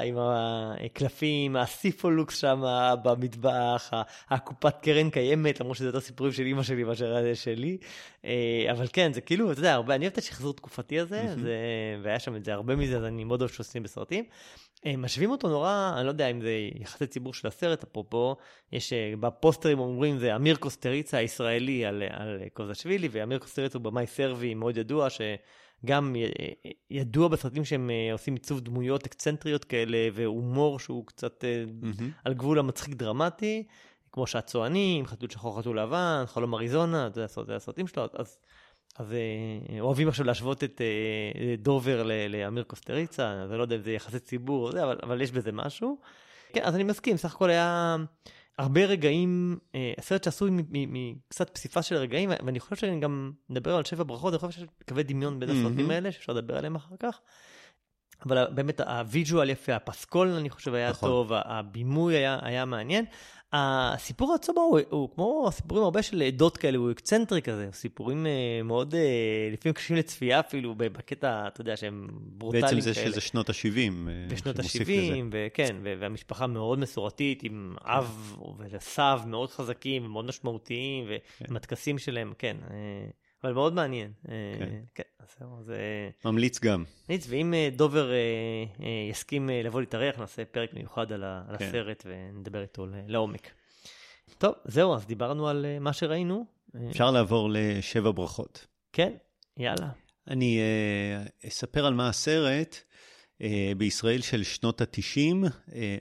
עם הקלפים, הסיפולוקס שם במטבח, הקופת קרן קיימת, למרות שזה יותר סיפורים של אימא שלי מאשר שלי. אה, אבל כן, זה כאילו, אתה יודע, הרבה, אני אוהב את השחזור התקופתי הזה. זה, והיה שם את זה הרבה מזה, אז אני מאוד אוהב שעושים בסרטים. אה, משווים אותו נורא, אני לא יודע אם זה יחסי ציבור של הסרט, אפרופו, יש אה, בפוסטרים אומרים זה אמיר קוסטריצה הישראלי על, על קוזשווילי, ואמיר קוסטריצה הוא במאי סרבי מאוד ידוע, שגם י- ידוע בסרטים שהם אה, עושים עיצוב דמויות אקצנטריות כאלה, והומור שהוא קצת אה, מהמם. על גבול המצחיק דרמטי, כמו שהצוענים, חתול שחור חתול לבן, חלום אריזונה, זה הסרטים שלו, אז אז אה, אוהבים עכשיו להשוות את אה, דובר לאמיר קוסטריצה, אני לא יודע אם זה יחסי ציבור, זה, אבל, אבל יש בזה משהו. כן, אז אני מסכים, סך הכל היה הרבה רגעים, אה, הסרט שעשוי מקצת פסיפס של רגעים, ואני חושב שאני גם מדבר על שבע ברכות, אני חושב שיש קווי דמיון בין הסרטים האלה, שאפשר לדבר עליהם אחר כך. אבל באמת ה visual יפה, הפסקול אני חושב היה נכון. טוב, הבימוי היה, היה מעניין. הסיפור עצמו הוא, הוא כמו סיפורים הרבה של עדות כאלה, הוא אקצנטרי כזה, סיפורים אה, מאוד, אה, לפעמים קשים לצפייה אפילו, בקטע, אתה יודע, שהם ברוטליים כאלה. בעצם זה שזה שנות ה-70. אה, בשנות ה-70, וכן, והמשפחה מאוד מסורתית, עם אב וסב מאוד חזקים ומאוד משמעותיים, כן. ועם הטקסים שלהם, כן. אבל מאוד מעניין. כן. כן, אז זה... ממליץ גם. ממליץ, ואם דובר יסכים לבוא להתארח, נעשה פרק מיוחד על כן. הסרט ונדבר איתו לעומק. טוב, זהו, אז דיברנו על מה שראינו. אפשר לעבור לשבע ברכות. כן, יאללה. אני אספר על מה הסרט. בישראל של שנות ה-90,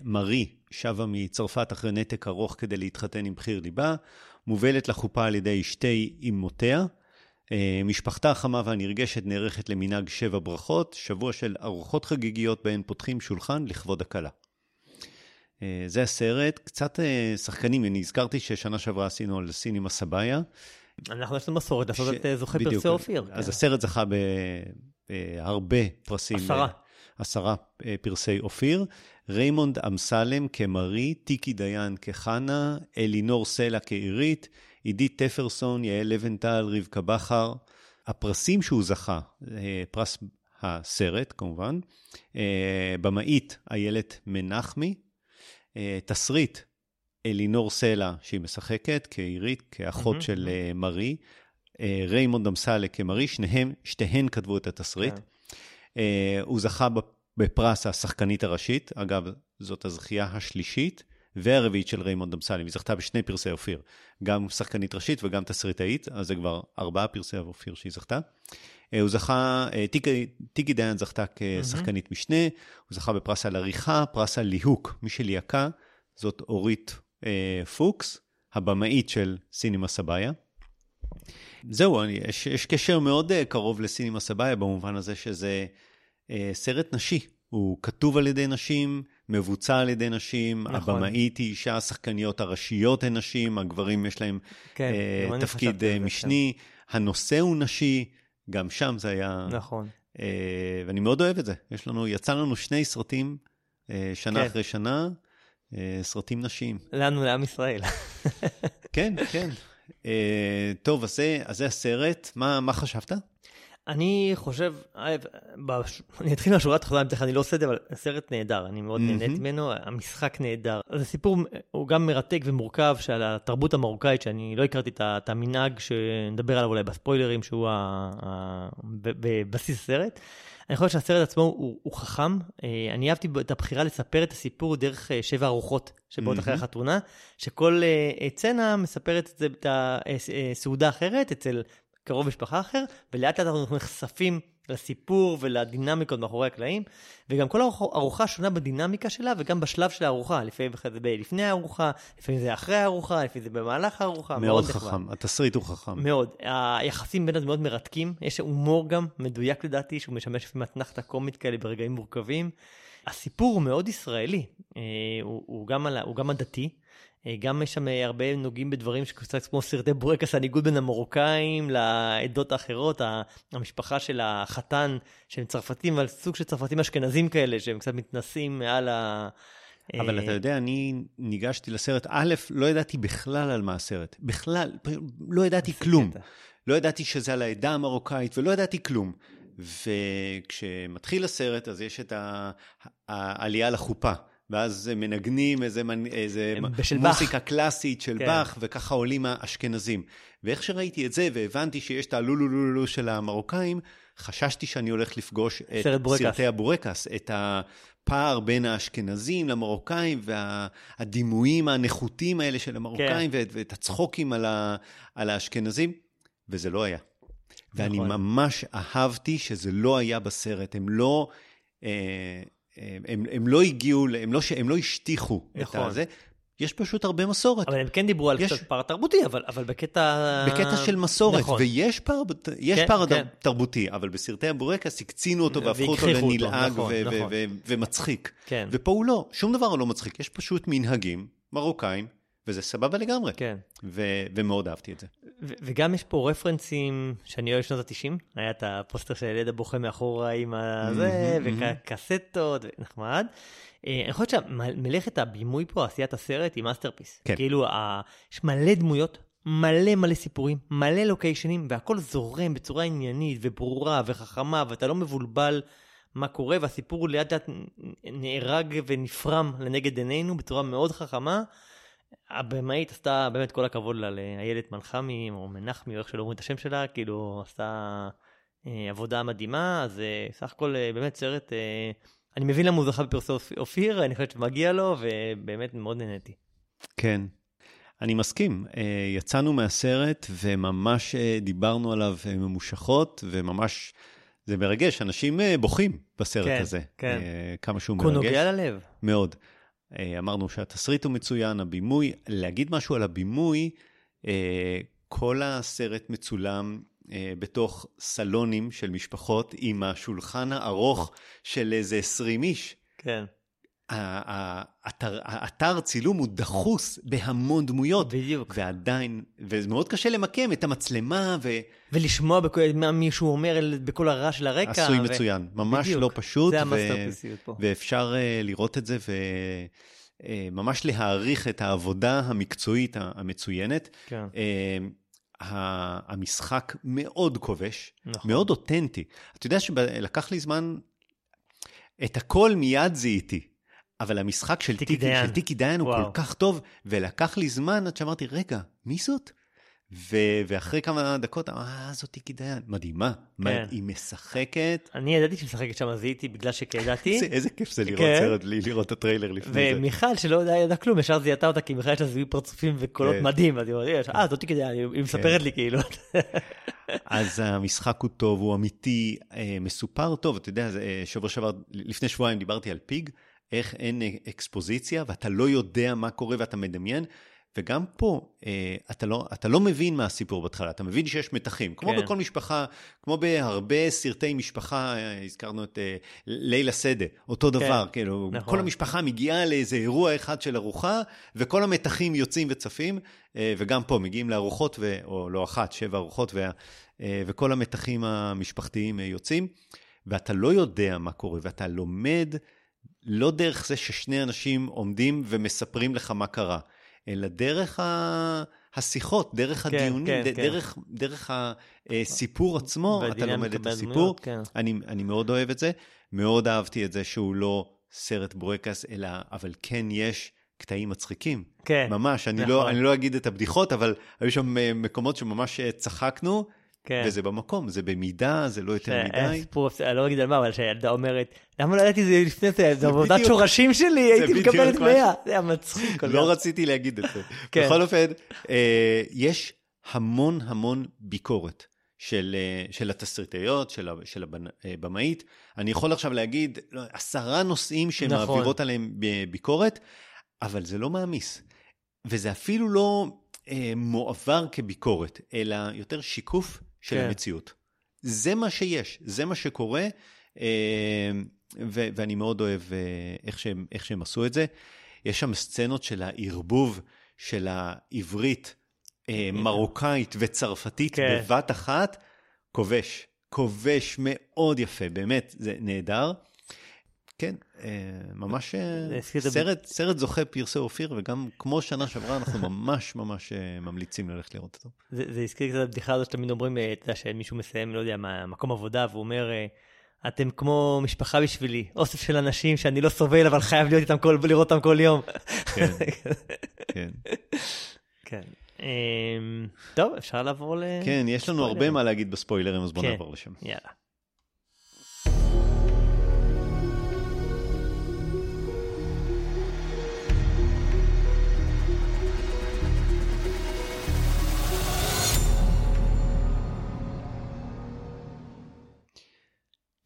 מרי שבה מצרפת אחרי נתק ארוך כדי להתחתן עם בחיר ליבה, מובלת לחופה על ידי שתי אמותיה. אה, משפחתה החמה והנרגשת נערכת למנהג שבע ברכות, שבוע של ארוחות חגיגיות בהן פותחים שולחן לכבוד הכלה. אה, זה הסרט, קצת אה, שחקנים, אני הזכרתי ששנה שעברה עשינו על סינימה סבאיה. אנחנו יש לנו מסורת לעשות את זוכה פרסי אופיר. אז כן. הסרט זכה בהרבה פרסים. עשרה. עשרה פרסי אופיר. ריימונד אמסלם כמרי, טיקי דיין כחנה, אלינור סלע כעירית, עידית טפרסון, יעל לבנטל, רבקה בכר. הפרסים שהוא זכה, אה, פרס הסרט כמובן, אה, במאית איילת מנחמי, אה, תסריט אלינור סלע שהיא משחקת כעירית, כאחות אמ-המ. של מרי, ריימונד אמסלם כמרי, שניהם, שתיהן כתבו את התסריט. Yeah. כן. הוא זכה בפרס השחקנית הראשית, אגב, זאת הזכייה השלישית. והרביעית של ריימונד אמסלם, היא זכתה בשני פרסי אופיר, גם שחקנית ראשית וגם תסריטאית, אז זה כבר ארבעה פרסי אופיר שהיא זכתה. אה, הוא זכה, אה, טיקי דיין זכתה כשחקנית משנה, הוא זכה בפרס על עריכה, פרס על ליהוק, מי שליהקה זאת אורית אה, פוקס, הבמאית של סינימה סבאיה. זהו, יש, יש קשר מאוד קרוב לסינימה סבאיה במובן הזה שזה סרט נשי, הוא כתוב על ידי נשים, מבוצע על ידי נשים, נכון. הבמאית היא אישה, השחקניות הראשיות הן נשים, הגברים יש להם כן, uh, תפקיד uh, משני, כן. הנושא הוא נשי, גם שם זה היה... נכון. Uh, ואני מאוד אוהב את זה. יש לנו, יצא לנו שני סרטים uh, שנה כן. אחרי שנה, uh, סרטים נשיים. לנו, לעם ישראל. כן, כן. Uh, טוב, אז זה, אז זה הסרט. מה, מה חשבת? אני חושב, אני אתחיל מהשורה התחתונה, אני לא עושה את זה, אבל הסרט נהדר, אני מאוד נהנית ממנו, המשחק נהדר. אז הסיפור הוא גם מרתק ומורכב של התרבות המרוקאית, שאני לא הכרתי את המנהג שנדבר עליו אולי בספוילרים, שהוא בבסיס הסרט. אני חושב שהסרט עצמו הוא, הוא חכם. אה, אני אהבתי את הבחירה לספר את הסיפור דרך אה, שבע ארוחות שבאות mm-hmm. אחרי החתונה, שכל סצנה מספרת את הסעודה אחרת אצל קרוב משפחה אחר, ולאט לאט אנחנו נחשפים לסיפור ולדינמיקות מאחורי הקלעים, וגם כל ארוחה שונה בדינמיקה שלה וגם בשלב של הארוחה, לפעמים זה לפני הארוחה, לפעמים זה אחרי הארוחה, לפעמים זה במהלך הארוחה. מאוד, מאוד חכם, נחמד. התסריט הוא חכם. מאוד. היחסים בין הדמויות מרתקים, יש הומור גם מדויק לדעתי, שהוא משמש לפעמים אתנחתא קומית כאלה ברגעים מורכבים. הסיפור הוא מאוד ישראלי, אה, הוא, הוא, גם, על, הוא גם הדתי. אה, גם יש שם אה, הרבה נוגעים בדברים שקצת כמו סרטי בורקס, הניגוד בין המרוקאים לעדות האחרות, המשפחה של החתן שהם צרפתים, אבל סוג של צרפתים אשכנזים כאלה, שהם קצת מתנסים מעל ה... אבל אתה יודע, אני ניגשתי לסרט, א', לא ידעתי בכלל על מה הסרט. בכלל, לא ידעתי כלום. לא ידעתי שזה על העדה המרוקאית ולא ידעתי כלום. וכשמתחיל הסרט, אז יש את העלייה לחופה. ואז מנגנים איזה, איזה מוסיקה קלאסית של כן. באך, וככה עולים האשכנזים. ואיך שראיתי את זה, והבנתי שיש את הלולולולו של המרוקאים, חששתי שאני הולך לפגוש את בורקס. סרטי הבורקס, את הפער בין האשכנזים למרוקאים, והדימויים הנחותים האלה של המרוקאים, כן. ואת, ואת הצחוקים על, ה, על האשכנזים, וזה לא היה. נכון. ואני ממש אהבתי שזה לא היה בסרט, הם לא... אה, הם, הם לא הגיעו, הם לא, הם לא השטיחו נכון. את הזה. יש פשוט הרבה מסורת. אבל הם כן דיברו על יש- קצת פער תרבותי, אבל, אבל בקטע... בקטע של מסורת, נכון. ויש פער, יש כן, פער כן. תרבותי, אבל בסרטי הבורקס הקצינו אותו והפכו אותו אותו, לנלעג נכון, ו- ו- נכון. ו- ומצחיק. כן, ופה הוא לא, שום דבר לא מצחיק, יש פשוט מנהגים מרוקאים, וזה סבבה לגמרי. כן. ו- ומאוד אהבתי את זה. ו- וגם יש פה רפרנסים שאני אוהב שנות ה-90, היה את הפוסטר של ילד הבוכה מאחורה עם הזה. וקסטות, נחמד. אה, אני חושב שמלאכת הבימוי פה, עשיית הסרט, היא מאסטרפיס. כן. כאילו, ה- יש מלא דמויות, מלא מלא סיפורים, מלא לוקיישנים, והכל זורם בצורה עניינית וברורה וחכמה, ואתה לא מבולבל מה קורה, והסיפור לאט לאט נהרג ונפרם לנגד עינינו בצורה מאוד חכמה. הבמאית עשתה באמת כל הכבוד לה לאיילת מנחמי, או מנחמי, או איך שלא אומרים את השם שלה, כאילו עשתה אה, עבודה מדהימה, אז אה, סך הכל אה, באמת סרט, אה, אני מבין למה הוא זכה בפרסי אופ- אופיר, אני חושבת שמגיע לו, ובאמת מאוד נהניתי. כן. אני מסכים, אה, יצאנו מהסרט וממש אה, דיברנו עליו אה, ממושכות, וממש, זה מרגש, אנשים בוכים בסרט כן, הזה. כן. אה, כמה שהוא כי הוא מרגש. נוגע ללב. מאוד. אה, אמרנו שהתסריט הוא מצוין, הבימוי, להגיד משהו על הבימוי, אה, כל הסרט מצולם אה, בתוך סלונים של משפחות עם השולחן הארוך של איזה 20 איש. כן, האתר, האתר צילום הוא דחוס בהמון דמויות. בדיוק. ועדיין, וזה מאוד קשה למקם את המצלמה, ולשמוע בכל- מה מישהו אומר בכל הרעש של הרקע. ועשוי ו- מצוין. ממש בדיוק. לא פשוט. זה ו- המאסטרפיסיות פה. ואפשר uh, לראות את זה וממש להעריך את העבודה המקצועית המצוינת. כן, Uh, המשחק מאוד כובש, נכון. מאוד אותנטי. אתה יודע שלקח לי זמן, את הכל מיד זיהיתי. אבל המשחק של טיקי טיקי, דיין. של טיקי דיין הוא וואו. כל כך טוב, ולקח לי זמן עד שאמרתי, רגע, מי זאת? ו- ואחרי כמה דקות, אה, זאת טיקי דיין. מדהימה. מה, כן. היא משחקת. אני ידעתי שמשחקת שם, זיהיתי בגלל שכידעתי. איזה, איזה כיף זה לראות כן. סרט בלי לראות את הטריילר לפני זה. ומיכל, שלא ידעה ידעה כלום, ישר זיהתה אותה, כי מיכל יש לה זיהוי פרצופים וקולות כן. מדהים, אז היא אומרת, אה, זאתי כדי, היא מספרת לי כאילו. אז המשחק הוא טוב, הוא אמיתי, אה, מסופר טוב. אתה יודע, אה, שבוע שעבר, לפני שבועיים דיברתי על פיג, איך אין אה, אקספוזיציה, ואתה לא יודע מה קורה ואתה מדמיין. וגם פה, אה, אתה לא, אתה לא מבין מה הסיפור בהתחלה, אתה מבין שיש מתחים. כמו כן. בכל משפחה, כמו בהרבה סרטי משפחה, אה, הזכרנו את ליל השדה, אותו דבר, כאילו, נכון. כל המשפחה מגיעה לאיזה אירוע אחד של ארוחה, וכל המתחים יוצאים וצפים, וגם פה מגיעים לארוחות, ו, או לא אחת, שבע ארוחות, וה, וכל המתחים המשפחתיים יוצאים, ואתה לא יודע מה קורה, ואתה לומד לא דרך זה ששני אנשים עומדים ומספרים לך מה קרה, אלא דרך ה... השיחות, דרך כן, הדיונים, כן, ד- כן. דרך, דרך הסיפור עצמו, אתה לומד את הסיפור. כן. אני, אני מאוד אוהב את זה, מאוד אהבתי את זה שהוא לא סרט בורקס, אלא, אבל כן יש קטעים מצחיקים. כן, ממש, אני, נכון. לא, אני לא אגיד את הבדיחות, אבל היו שם אה, מקומות שממש אה, צחקנו, כן. וזה במקום, זה במידה, זה לא יותר שהיה מדי. סיפור, אני לא אגיד על מה, אבל שהילדה אומרת, למה לא ידעתי זה לפני זה, זו עבודת. שורשים שלי, הייתי מקבלת מה- 100. זה היה מצחיק. לא. רציתי להגיד את זה. כן. בכל אופן, אה, יש המון המון ביקורת של, אה, של התסריטאיות, של, הבמאית. אני יכול עכשיו להגיד לא, עשרה נושאים שהן נכון. מעבירות עליהם ביקורת, אבל זה לא מעמיס. וזה אפילו לא אה, מועבר כביקורת, אלא יותר שיקוף של כן. המציאות. זה מה שיש, זה מה שקורה, אה, ו- ואני מאוד אוהב אה, איך שהם, איך שהם עשו את זה. יש שם סצנות של הערבוב של העברית, אה, מרוקאית וצרפתית כן. בבת אחת, כובש. כובש מאוד יפה, באמת, זה נהדר. כן, אה, ממש אה, סרט, סרט זוכה פרסי אופיר, וגם כמו שנה שעברה, אנחנו ממש ממש אה, ממליצים ללכת לראות אותו. זה זה הזכיר קצת את הבדיחה הזאת שתמיד אומרים, אתה יודע, שמישהו מסיים, לא יודע, מהמקום עבודה, והוא אומר, אתם כמו משפחה בשבילי, אוסף של אנשים שאני לא סובל, אבל חייב להיות איתם כל, לראות אותם כל יום. כן, כן. כן. אמ, טוב, אפשר לעבור ל... כן, יש לנו הרבה. מה להגיד בספוילרים, אז בואו כן. נעבור לשם. יאללה.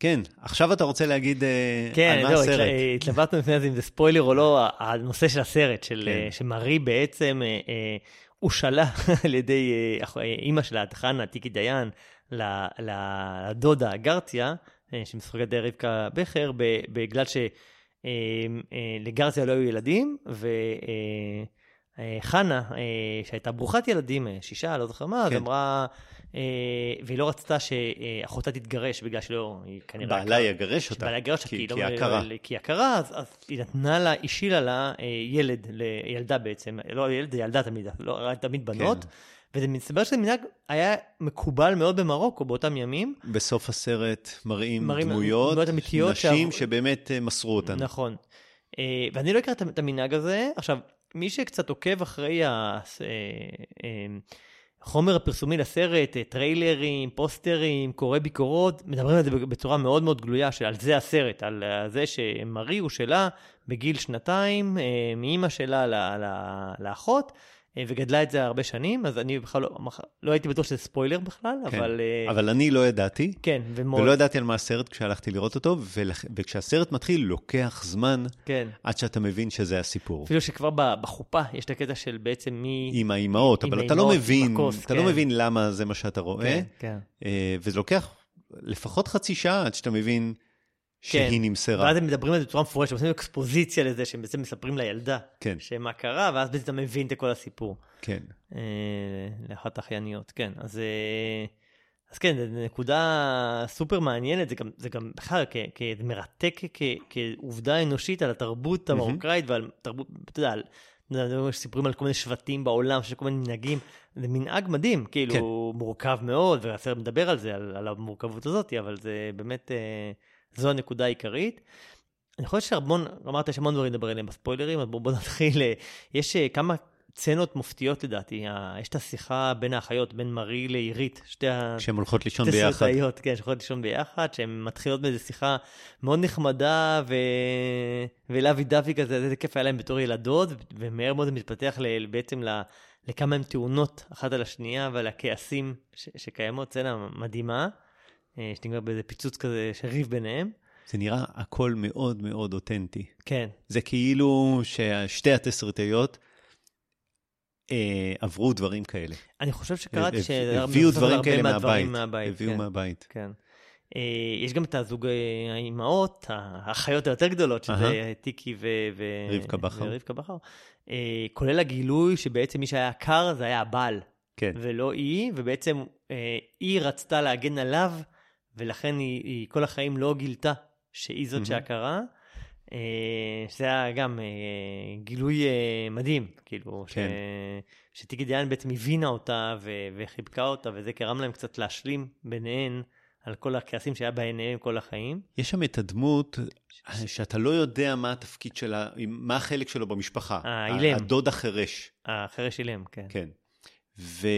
כן, עכשיו אתה רוצה להגיד אה, כן, על מה זהו, הסרט. התל- התלבטנו לפני זה אם זה ספוילר או לא, הנושא של הסרט, של, כן. אה, שמרי בעצם אה, הושאלה על ידי אימא שלה, חנה, טיקי דיין, לדודה גרציה, שמשחקת ידי רבקה בכר, בגלל שלגרציה לא היו ילדים, וחנה, שהייתה ברוכת ילדים, שישה, לא זוכר מה, אז כן. אמרה, אה, והיא לא רצתה שאחותה תתגרש בגלל שלא, היא כנראה... בעלה יגרש אותה. שבעלה יגרש אותה, כי- כי כי היא לא- הכרה. לא- כי הכרה, אז, אז היא נתנה לה, השאילה לה אה, ילד, ילדה בעצם, לא ילד, ילדה תמיד, לא תמיד בנות. כן. וזה מסתבר שזה מנהג היה מקובל מאוד במרוקו באותם ימים. בסוף הסרט מראים מראים דמויות, דמויות אמיתיות נשים שעברו- שבאמת אה, מסרו אותן. נכון. אה, ואני לא הכר את המנהג הזה. עכשיו, מי שקצת עוקב אחרי החומר הפרסומי לסרט, אה, טריילרים, פוסטרים, קורא ביקורות, מדברים על זה בצורה מאוד מאוד גלויה, שעל זה הסרט, על אה, זה שמרי הוא שלה בגיל שנתיים, אה, מאימא שלה לאחות. אה, וגדלה את זה הרבה שנים, אז אני בכלל לא, לא הייתי בטוח שזה ספוילר בכלל, כן. אבל... אה, אבל אני לא ידעתי, כן, ומאוד... ולא ידעתי על מה הסרט כשהלכתי לראות אותו, ולכ- וכשהסרט מתחיל לוקח זמן כן. עד שאתה מבין שזה הסיפור. אפילו שכבר בחופה יש את הקטע של בעצם מי... עם האימהות, אבל אתה לא מבין, הכוס, אתה לא כן. מבין למה זה מה שאתה רואה, כן, כן. אה, וזה לוקח לפחות חצי שעה עד שאתה מבין שהיא כן. נמסרה. ואז הם מדברים על זה בצורה מפורשת, עושים אקספוזיציה לזה, שהם בעצם מספרים לילדה כן, שמה קרה, ואז בעצם אתה מבין את כל הסיפור. כן. אה, לאחת האחייניות, כן. אז, אה, אז כן, זו נקודה סופר מעניינת, זה גם, זה גם בכלל כ- כ- מרתק כ- כעובדה אנושית על התרבות המרוקאית ועל תרבות, אתה יודע, על- אתה יודע, סיפורים על כל מיני שבטים בעולם, של כל מיני מנהגים, זה מנהג מדהים, כאילו, כן. מורכב מאוד, והסרט מדבר על זה, על, על המורכבות הזאת, אבל זה באמת, אה, זו הנקודה העיקרית. אני חושב שהמון, אמרת יש המון דברים לדבר עליהם בספוילרים, אז בואו בוא נתחיל. אה, יש אה, כמה סצנות מופתיות לדעתי. יש את השיחה בין האחיות, בין מרי לעירית, שתי ה... כשהן הולכות לישון שתי ביחד. סרטאיות, כן, שיכולות לישון ביחד, שהן מתחילות באיזו שיחה מאוד נחמדה ו... ולאבי דווי כזה, איזה כיף היה להם בתור ילדות, ומהר מאוד זה מתפתח ל... בעצם ל... לכמה הן טעונות אחת על השנייה ועל הכעסים ש... שקיימות, סצנה מדהימה, אה, שתגמר באיזה פיצוץ כזה של ריב ביניהם. זה נראה הכל מאוד מאוד אותנטי. כן, זה כאילו ששתי התסריטאיות אה, עברו דברים כאלה. אני חושב שקראתי שזה הביאו דברים כאלה מהבית. מהבית. הביאו כן. מהבית. כן. אה, יש גם את הזוג אה, האימהות, האחיות היותר גדולות, שזה אהה. טיקי ו... ו- רבקה בכר. ורבקה בכר. אה, כולל הגילוי שבעצם מי שהיה עקר זה היה הבעל, כן. ולא היא, ובעצם אה, היא רצתה להגן עליו, ולכן היא, היא כל החיים לא גילתה שהיא זאת מהמם. שעקרה. אה, שזה היה גם אה, גילוי אה, מדהים, כאילו, ש... כן. שטיקי דיין בעצם הבינה אותה ו... וחיבקה אותה, וזה גרם להם קצת להשלים ביניהן על כל הכעסים שהיה בעיניהם כל החיים. יש שם את הדמות שאתה לא יודע מה התפקיד שלה, מה החלק שלו במשפחה. אה, אילם. הדוד החירש. החרש אילם, כן. כן. ו...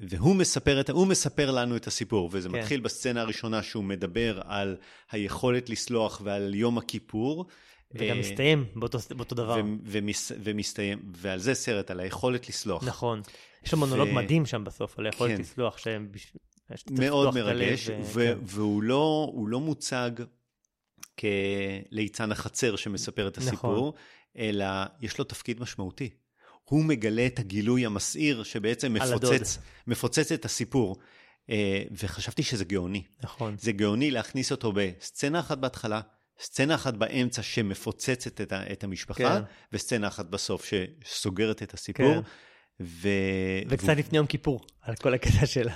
והוא מספר, את... מספר לנו את הסיפור, וזה כן. מתחיל בסצנה הראשונה שהוא מדבר על היכולת לסלוח ועל יום הכיפור. וגם אה, מסתיים באותו, באותו דבר. ו... ומס... ומסתיים, ועל זה סרט, על היכולת לסלוח. נכון. יש לו מונולוג ו- מדהים שם בסוף, על היכולת כן. לסלוח, שהם... מאוד מרגש, ו- ו... כן. והוא לא, לא מוצג כליצן החצר שמספר את הסיפור, נכון. אלא יש לו תפקיד משמעותי. הוא מגלה את הגילוי המסעיר שבעצם. מפוצץ, מפוצץ את הסיפור. אה, וחשבתי שזה גאוני. נכון. זה גאוני להכניס אותו בסצנה אחת בהתחלה, סצנה אחת באמצע שמפוצצת את, ה, את המשפחה, כן. וסצנה אחת בסוף שסוגרת את הסיפור. כן. ו... וקצת והוא- לפני יום כיפור, על כל הקטע של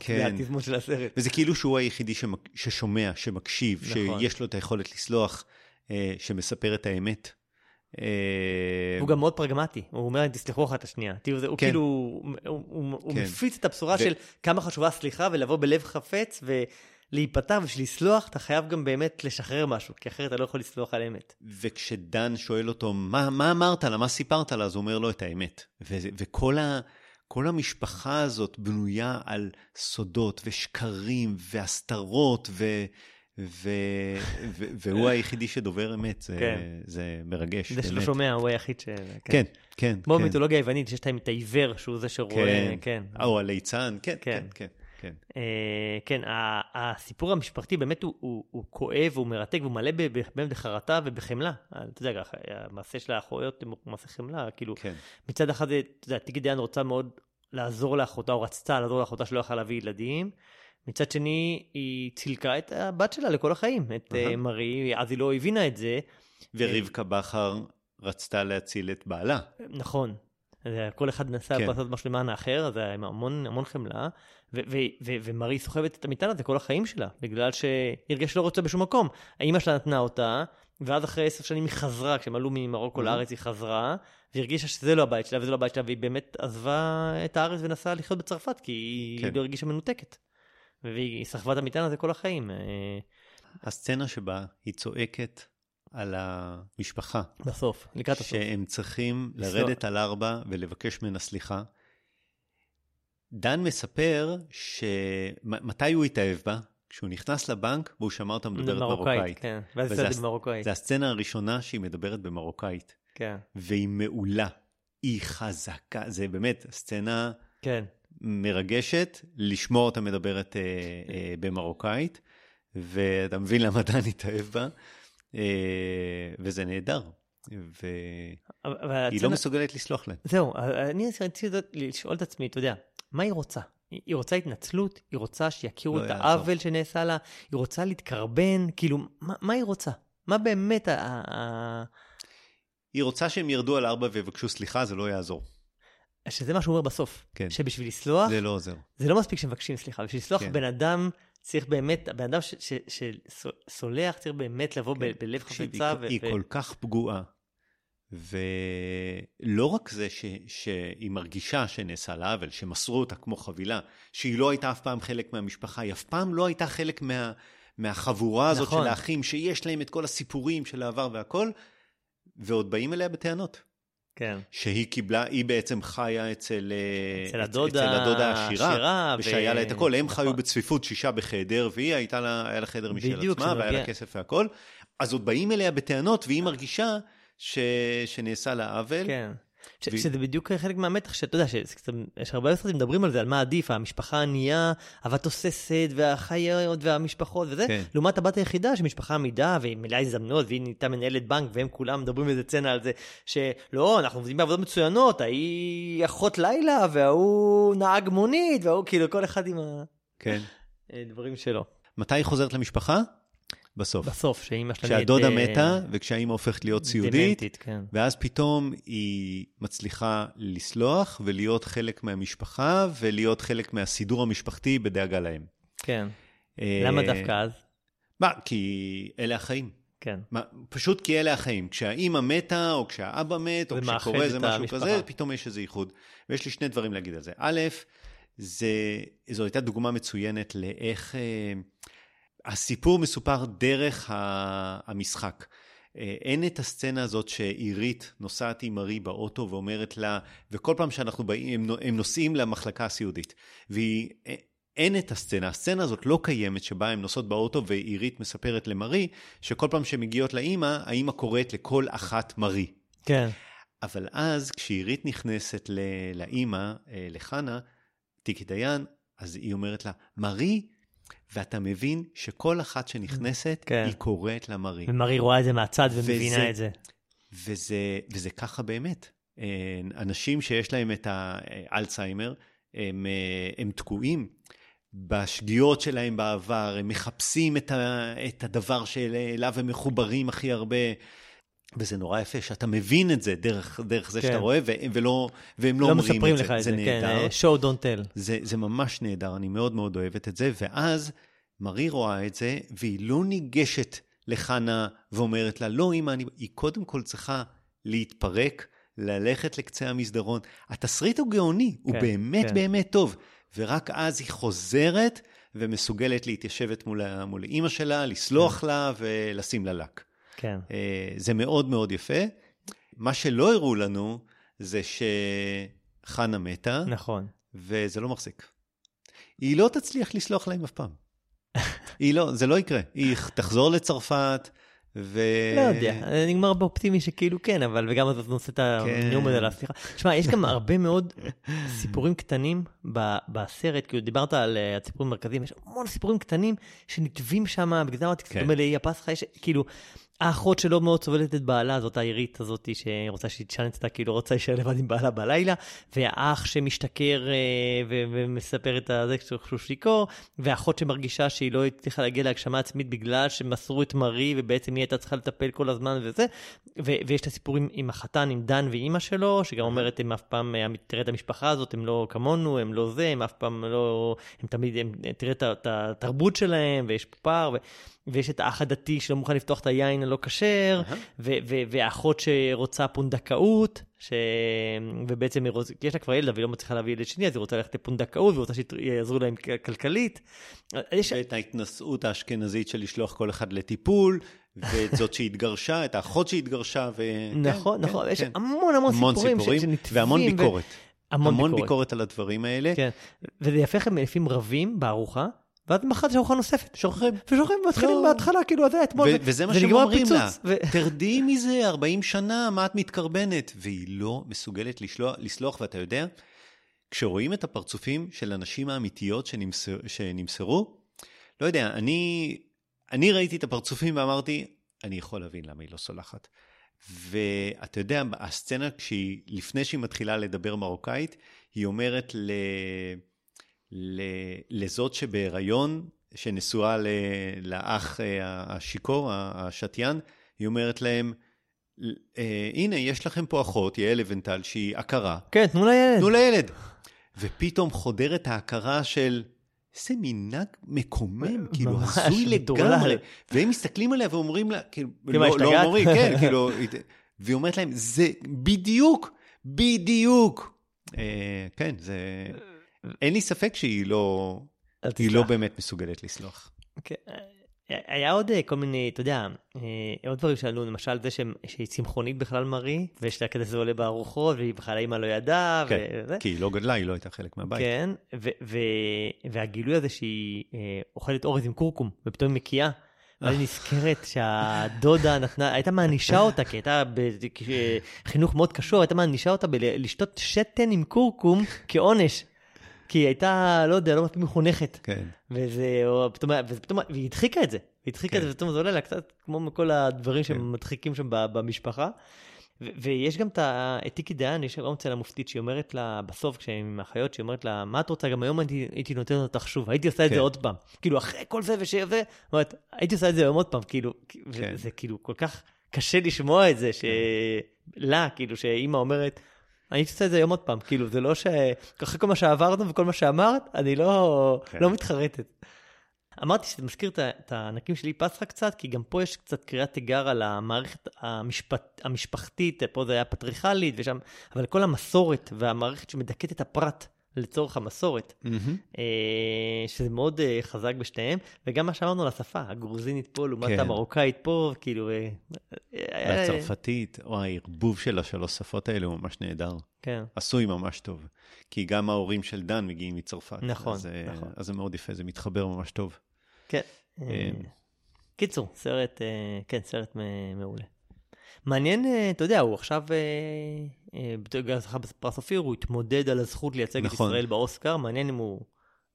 כן. התזמון של הסרט. וזה כאילו שהוא היחידי שמק... ששומע, שמקשיב, נכון. שיש לו את היכולת לסלוח, אה, שמספר את האמת. אה, הוא גם מאוד פרגמטי, הוא אומר להם תסלחו אחת את השנייה. תראו, הוא כן. כאילו, הוא- כן. מפיץ את הבשורה של כמה חשובה סליחה ולבוא בלב חפץ ולהיפתח, בשביל לסלוח אתה חייב גם באמת לשחרר משהו, כי אחרת אתה לא יכול לסלוח על אמת. וכשדן שואל אותו, מה, מה אמרת לה, מה סיפרת לה, אז הוא אומר לו את האמת. וכל ה... כל המשפחה הזאת בנויה על סודות ושקרים והסתרות, ו... ו... ו... והוא היחידי שדובר אמת, זה, כן. זה מרגש, זה שלא. שומע, הוא היחיד ש... כן, כן. כמו כן. במיתולוגיה היוונית, שיש להם את העיוור, שהוא זה שרואה, כן. כן. או הליצן, כן, כן. כן, כן. כן. אה, כן, הסיפור המשפחתי באמת הוא, הוא, הוא כואב, הוא מרתק, והוא מלא באמת בחרטה ובחמלה. אה, אתה יודע, המעשה של האחיות הוא מעשה חמלה, כאילו, כן. מצד אחד, אתה יודע, טיקי דיין רוצה מאוד לעזור לאחותה, או רצתה לעזור לאחותה שלא יכלה להביא ילדים. מצד שני, היא צילקה את הבת שלה לכל החיים, את אהה. uh, מרי, אז היא לא הבינה את זה. ורבקה בכר רצתה להציל את בעלה. נכון. אז כל אחד נסע כן. לעשות משהו למען האחר, אז היה עם המון, המון חמלה. ו- ו- ו- ומרי סוחבת את המטען הזה כל החיים שלה, בגלל שהיא הרגישה שלא רוצה בשום מקום. האימא שלה נתנה אותה, ואז אחרי עשר שנים היא חזרה, כשהם עלו ממרוקו Mhm. לארץ היא חזרה, והרגישה שזה לא הבית שלה וזה לא הבית שלה, והיא באמת עזבה את הארץ ונסעה לחיות בצרפת, כי היא כן. לא הרגישה מנותקת. והיא סחבה את המטען הזה כל החיים. אה, הסצנה שבה היא צועקת על המשפחה, בסוף, לקראת הסוף. שהם צריכים. לרדת על ארבע ולבקש ממנה סליחה. דן מספר שמתי הוא התאהב בה? כשהוא נכנס לבנק והוא שמע אותה מדברת מרוקאית. כן. ואז היא הס- במרוקאית. זו הסצנה הראשונה שהיא מדברת במרוקאית, כן, והיא מעולה. היא חזקה, זה באמת סצנה כן. מרגשת לשמוע אותה מדברת אה, אה, במרוקאית, ואתה מבין למה דן התאהב בה, אה, וזה נהדר. והיא לא מסוגלת לסלוח להם. זהו, אני רציתי לשאול את עצמי, אתה יודע, מה היא רוצה? היא רוצה התנצלות? היא רוצה שיכירו לא את. העוול שנעשה לה? היא רוצה להתקרבן? כאילו, מה, מה היא רוצה? מה באמת. ה... היא רוצה שהם ירדו על ארבע ויבקשו סליחה, זה לא יעזור. שזה מה שהוא אומר בסוף. כן. שבשביל לסלוח, זה. לא עוזר. זה לא מספיק שמבקשים סליחה. בשביל לסלוח כן. בן אדם צריך באמת, הבן אדם שסולח צריך באמת לבוא בלב כן. תקשיב, חפצה. היא, היא כל כך פגועה, ולא רק זה ש, שהיא מרגישה שנעשה לה עוול, שמסרו אותה כמו חבילה, שהיא לא הייתה אף פעם חלק מהמשפחה, היא אף פעם לא הייתה חלק מה, מהחבורה הזאת נכון. של האחים, שיש להם את כל הסיפורים של העבר והכל, ועוד באים אליה בטענות. כן. שהיא קיבלה, היא בעצם חיה אצל, אה, אצל אצ- הדודה אצל הדודה העשירה, העשירה, ושהיה ו- לה את הכל, הם נכון. חיו בצפיפות שישה בחדר, והיא הייתה לה, היה לה חדר משל בדיוק, עצמה, והיה לה כסף והכל, אז עוד באים אליה בטענות, והיא מרגישה ש... שנעשה לה עוול. כן. ש- והיא- שזה בדיוק חלק מהמתח שאתה יודע, שיש הרבה סרטים מדברים על זה, על מה עדיף, המשפחה הענייה, אהבה תוססת, והחיות והמשפחות וזה, כן. לעומת הבת היחידה שמשפחה עמידה והיא מלאה הזדמנויות, והיא נהייתה מנהלת בנק, והם כולם מדברים באיזה סצנה על זה, שלא, אנחנו עובדים בעבודות מצוינות, ההיא אחות לילה, וההוא נהג מונית, וההוא כאילו כל אחד עם כן. הדברים שלו. מתי היא חוזרת למשפחה? בסוף. בסוף, שאימא שלה כשהדודה נהיית, אה, מתה, וכשהאימא הופכת להיות סיעודית, דמנטית, כן. ואז פתאום היא מצליחה לסלוח ולהיות חלק מהמשפחה, ולהיות חלק מהסידור המשפחתי בדאגה להם. כן. אה, למה דווקא אז? מה? כי אלה החיים. כן. מה, פשוט כי אלה החיים. כשהאימא מתה, או כשהאבא מת, או כשקורה איזה משהו המשפחה. כזה, פתאום יש איזה איחוד. ויש לי שני דברים להגיד על זה. א', זה, זו הייתה דוגמה מצוינת לאיך אה, הסיפור מסופר דרך המשחק. אה, אין את הסצנה הזאת שעירית נוסעת עם מרי באוטו ואומרת לה, וכל פעם שאנחנו באים, הם, נו- הם נוסעים למחלקה הסיעודית. והיא... אה, אין את הסצנה, הסצנה הזאת לא קיימת שבה הן נוסעות באוטו ועירית מספרת למרי שכל פעם שהן מגיעות לאימא, האימא קוראת לכל אחת מרי. כן. אבל אז כשעירית נכנסת ל- לאימא, אה, לחנה, טיקי דיין, אז היא אומרת לה, מרי, ואתה מבין שכל אחת שנכנסת, כן. היא קוראת לה מרי. ומרי רואה את זה מהצד וזה- ומבינה את זה. וזה, וזה ככה באמת. אה, אנשים שיש להם את האלצהיימר, הם, אה, הם תקועים בשגיאות שלהם בעבר, הם מחפשים את, ה, את הדבר שאליו הם מחוברים הכי הרבה. וזה נורא יפה שאתה מבין את זה דרך, דרך זה כן. שאתה רואה, והם, ולא, והם לא, לא אומרים מספרים את זה. לך את זה, זה כן, נהדר. אה, show don't tell. זה, זה ממש נהדר, אני מאוד מאוד אוהבת את זה, ואז מרי רואה את זה, והיא לא ניגשת לחנה ואומרת לה, לא אמא, אני... היא קודם כל צריכה להתפרק, ללכת לקצה המסדרון. התסריט הוא גאוני, הוא כן, באמת כן. באמת טוב, ורק אז היא חוזרת ומסוגלת להתיישבת מול, מול אימא שלה, לסלוח כן. לה ולשים לה לק. כן. אה, זה מאוד מאוד יפה. מה שלא הראו לנו זה שחנה מתה. נכון. וזה לא מחזיק. היא לא תצליח לסלוח להם אף פעם. היא לא, זה לא יקרה. היא תחזור לצרפת, ו... לא יודע, נגמר באופטימי שכאילו כן, אבל וגם אתה נושא את הנאום הזה להסליחה. תשמע, יש גם הרבה מאוד סיפורים קטנים ב- בסרט, כאילו דיברת על אה, הסיפורים המרכזיים, יש המון סיפורים קטנים שנתבים שם, בגלל זה אמרתי, כן. דומה לאי הפסחא, יש כאילו, האחות שלא מאוד סובלת את בעלה, זאת העירית הזאת שרוצה תשען אצלה, כאילו רוצה להישאר לבד עם בעלה בלילה, והאח שמשתכר אה, ומספר את זה כשהוא שיכור, ואחות שמרגישה שהיא לא הצליחה להגיע להגשמה עצמית בגלל שמסרו את מרי, ובעצם היא הייתה צריכה לטפל כל הזמן וזה, ו- ויש את הסיפורים עם החתן, עם דן ואימא שלו, שגם אומרת, הם אף פעם, אה, תראה את המשפחה הזאת, הם לא כמונו, הם לא זה, הם אף פעם לא, הם תמיד, הם, תראה את התרבות שלהם, ויש פער, ו- ויש את האח הדתי שלא מוכן לפתוח את היין הלא כשר. ו- ו- והאחות שרוצה פונדקאות, ש... ובעצם היא רוצ... יש לה כבר ילד, אבל היא לא מצליחה להביא ילד שני, אז היא רוצה ללכת לפונדקאות, והיא רוצה שיעזרו להם כלכלית. יש... ואת ההתנשאות האשכנזית של לשלוח כל אחד לטיפול, ואת זאת שהתגרשה, את האחות שהתגרשה, ו... נכון, כן, נכון, כן, יש כן. המון המון המון סיפורים, סיפורים, ש... שנתבים. והמון ו- ביקורת. המון, המון ביקורת. ביקורת על הדברים האלה. כן, וזה יפה איך הם לפעמים רבים בארוחה, ואז מחר יש ארוחה נוספת. שוכרים. ושוכרים מתחילים לא. בהתחלה, כאילו, זה אתמול, ו- וזה מה זה שהם אומרים לה. תרדי מזה 40 שנה, מה את מתקרבנת? והיא לא מסוגלת לסלוח, ואתה יודע, כשרואים את הפרצופים של הנשים האמיתיות שנמסר, שנמסרו, לא יודע, אני, אני ראיתי את הפרצופים ואמרתי, אני יכול להבין למה היא לא סולחת. ואתה יודע, הסצנה, כשהיא, לפני שהיא מתחילה לדבר מרוקאית, היא אומרת ל, לזאת שבהיריון, שנשואה לאח אה, השיכור, השתיין, היא אומרת להם, אה, הנה, יש לכם פה אחות, יעל לבנטל, שהיא עקרה, כן, תנו לילד. תנו לילד. ופתאום חודרת ההכרה של, איזה מנהג מקומם, כאילו, הזוי. לגמרי. והם מסתכלים עליה ואומרים לה, כאילו, כאילו, לא, לא? אומרים, כן, כאילו, והיא אומרת להם, זה בדיוק, בדיוק. אה, כן, זה... אין לי ספק שהיא לא, היא. לא באמת מסוגלת לסלוח. כן. היה עוד אה, כל מיני, אתה יודע, אה, עוד דברים שעלו, למשל זה שהיא צמחונית בכלל מרי, ויש לה כזה זה עולה בארוחות, והיא בכלל האמא לא ידעה, כן, וזה. כי היא לא גדלה, היא לא הייתה חלק מהבית. כן, ו- ו- והגילוי הזה שהיא אה, אוכלת אורז עם כורכום, ופתאום מקיאה. ואז היא נזכרת שהדודה נתנה, הייתה מענישה אותה, כי הייתה בחינוך מאוד קשור, הייתה מענישה אותה בלשתות שתן עם כורכום כעונש. כי היא הייתה, לא יודע, לא מספיק מחונכת. כן. וזה, או, פתאום, וזה פתאום, והיא הדחיקה את זה. היא הדחיקה את כן. זה, ופתאום זה עולה לה קצת כמו כל הדברים כן. שמדחיקים שם במשפחה. ו- ויש גם את את טיקי דיין, יש גם אצל המופתית שהיא אומרת לה, בסוף, כשהיא עם האחיות, שהיא אומרת לה, מה את רוצה? גם היום הייתי, הייתי נותנת אותך שוב, הייתי עושה את כן. זה עוד פעם. כאילו, אחרי כל זה וזה, אומרת, הייתי עושה את זה היום עוד פעם, כאילו, כן. זה כאילו כל כך קשה לשמוע את זה, שלה, כאילו, שאימא אומרת, הייתי עושה את זה היום עוד פעם, כאילו, זה לא ש... אחרי כל מה שעברנו וכל מה שאמרת, אני לא, כן. לא מתחרטת. אמרתי שזה מזכיר את הענקים שלי פסחה קצת, כי גם פה יש קצת קריאת תיגר על המערכת המשפט, המשפחתית, פה זה היה פטריכלית ושם, אבל כל המסורת והמערכת שמדכאת את הפרט לצורך המסורת. אה, שזה מאוד אה, חזק בשתיהם, וגם מה שאמרנו על השפה, הגרוזינית פה לעומת כן. המרוקאית פה, כאילו... אה, והצרפתית, או הערבוב של השלוש שפות האלה הוא ממש נהדר. כן. עשוי ממש טוב. כי גם ההורים של דן מגיעים מצרפת. נכון, אז, נכון. אז זה מאוד יפה, זה מתחבר ממש טוב. כן. קיצור, סרט, כן, סרט מעולה. מעניין, אה, אתה יודע, הוא עכשיו, בגלל בפרס אופיר, הוא התמודד על הזכות לייצג את נכון. ישראל באוסקר, מעניין אם הוא...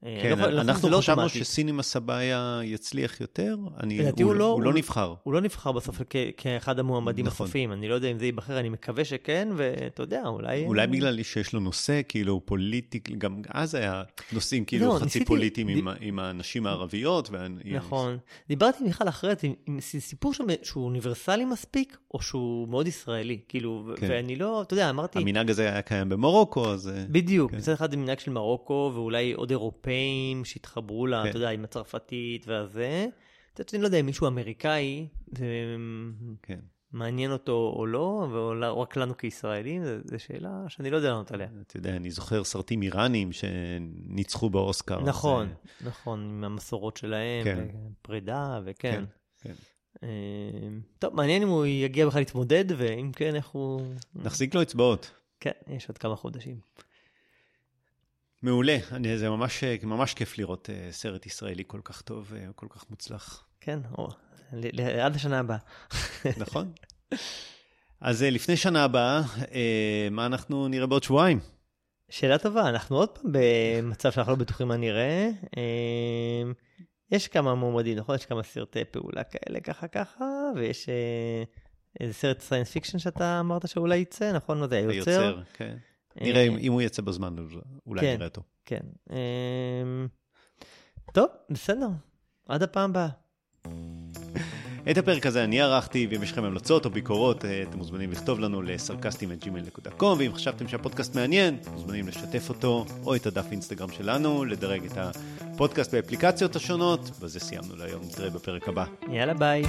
אה, כן, לא לא אנחנו לא חשבנו. שסינימה סבאיה יצליח יותר, אני, לדעתי הוא, הוא לא- הוא לא הוא- נבחר. הוא לא נבחר בסוף כ- כאחד המועמדים נכון. הסופיים, אני לא יודע אם זה ייבחר, אני מקווה שכן, ואתה יודע, אולי... אולי בגלל שיש לו נושא, כאילו פוליטי, גם אז היה נושאים כאילו לא, חצי ניסיתי- פוליטיים עם, ד- ה- עם הנשים הערביות. וה... נכון. דיברתי עם מיכל אחרת, עם, עם סיפור שם שהוא אוניברסלי מספיק, או שהוא מאוד ישראלי, כאילו, כן. ואני לא, אתה יודע, אמרתי... המנהג הזה היה קיים במרוקו, אז... אה, בדיוק, כן. מצד אחד זה מנהג של מרוקו, ואולי עוד אירופאים שהתחברו לה, כן. אתה יודע, עם הצרפתית והזה. שני, לא יודע, אם מישהו אמריקאי, זה כן. מעניין אותו או לא, או רק לנו כישראלים, זו שאלה שאני לא יודע לענות עליה. אתה יודע, אני זוכר סרטים איראנים שניצחו באוסקר. נכון, אה, נכון, עם המסורות שלהם, כן. פרידה, וכן. כן, אה, טוב, מעניין אם הוא יגיע בכלל להתמודד, ואם כן, איך הוא... נחזיק לו אצבעות. כן, יש עוד כמה חודשים. מעולה, אני, זה ממש, ממש כיף לראות uh, סרט ישראלי כל כך טוב וכל כך מוצלח. כן, או, ל, ל, עד השנה הבאה. נכון. אז uh, לפני שנה הבאה, uh, מה אנחנו נראה בעוד שבועיים? שאלה טובה, אנחנו עוד פעם במצב שאנחנו לא בטוחים מה נראה. Uh, יש כמה מועמדים, נכון? יש כמה סרטי פעולה כאלה, ככה ככה, ויש uh, איזה סרט science fiction שאתה אמרת שאולי יצא, נכון? לא יודע, יוצר. היוצר, כן. נראה אם, אם הוא יצא בזמן, אולי כן, נראה אותו. כן. אמ, טוב, בסדר. עד הפעם הבאה. את הפרק הזה אני ערכתי, ואם יש לכם המלצות או ביקורות, אה, אתם מוזמנים לכתוב לנו לסרקסטים.gmail.com, ואם חשבתם שהפודקאסט מעניין, מוזמנים לשתף אותו, או את הדף אינסטגרם שלנו, לדרג את הפודקאסט באפליקציות השונות. בזה סיימנו להיום, נתראה בפרק הבא. יאללה ביי.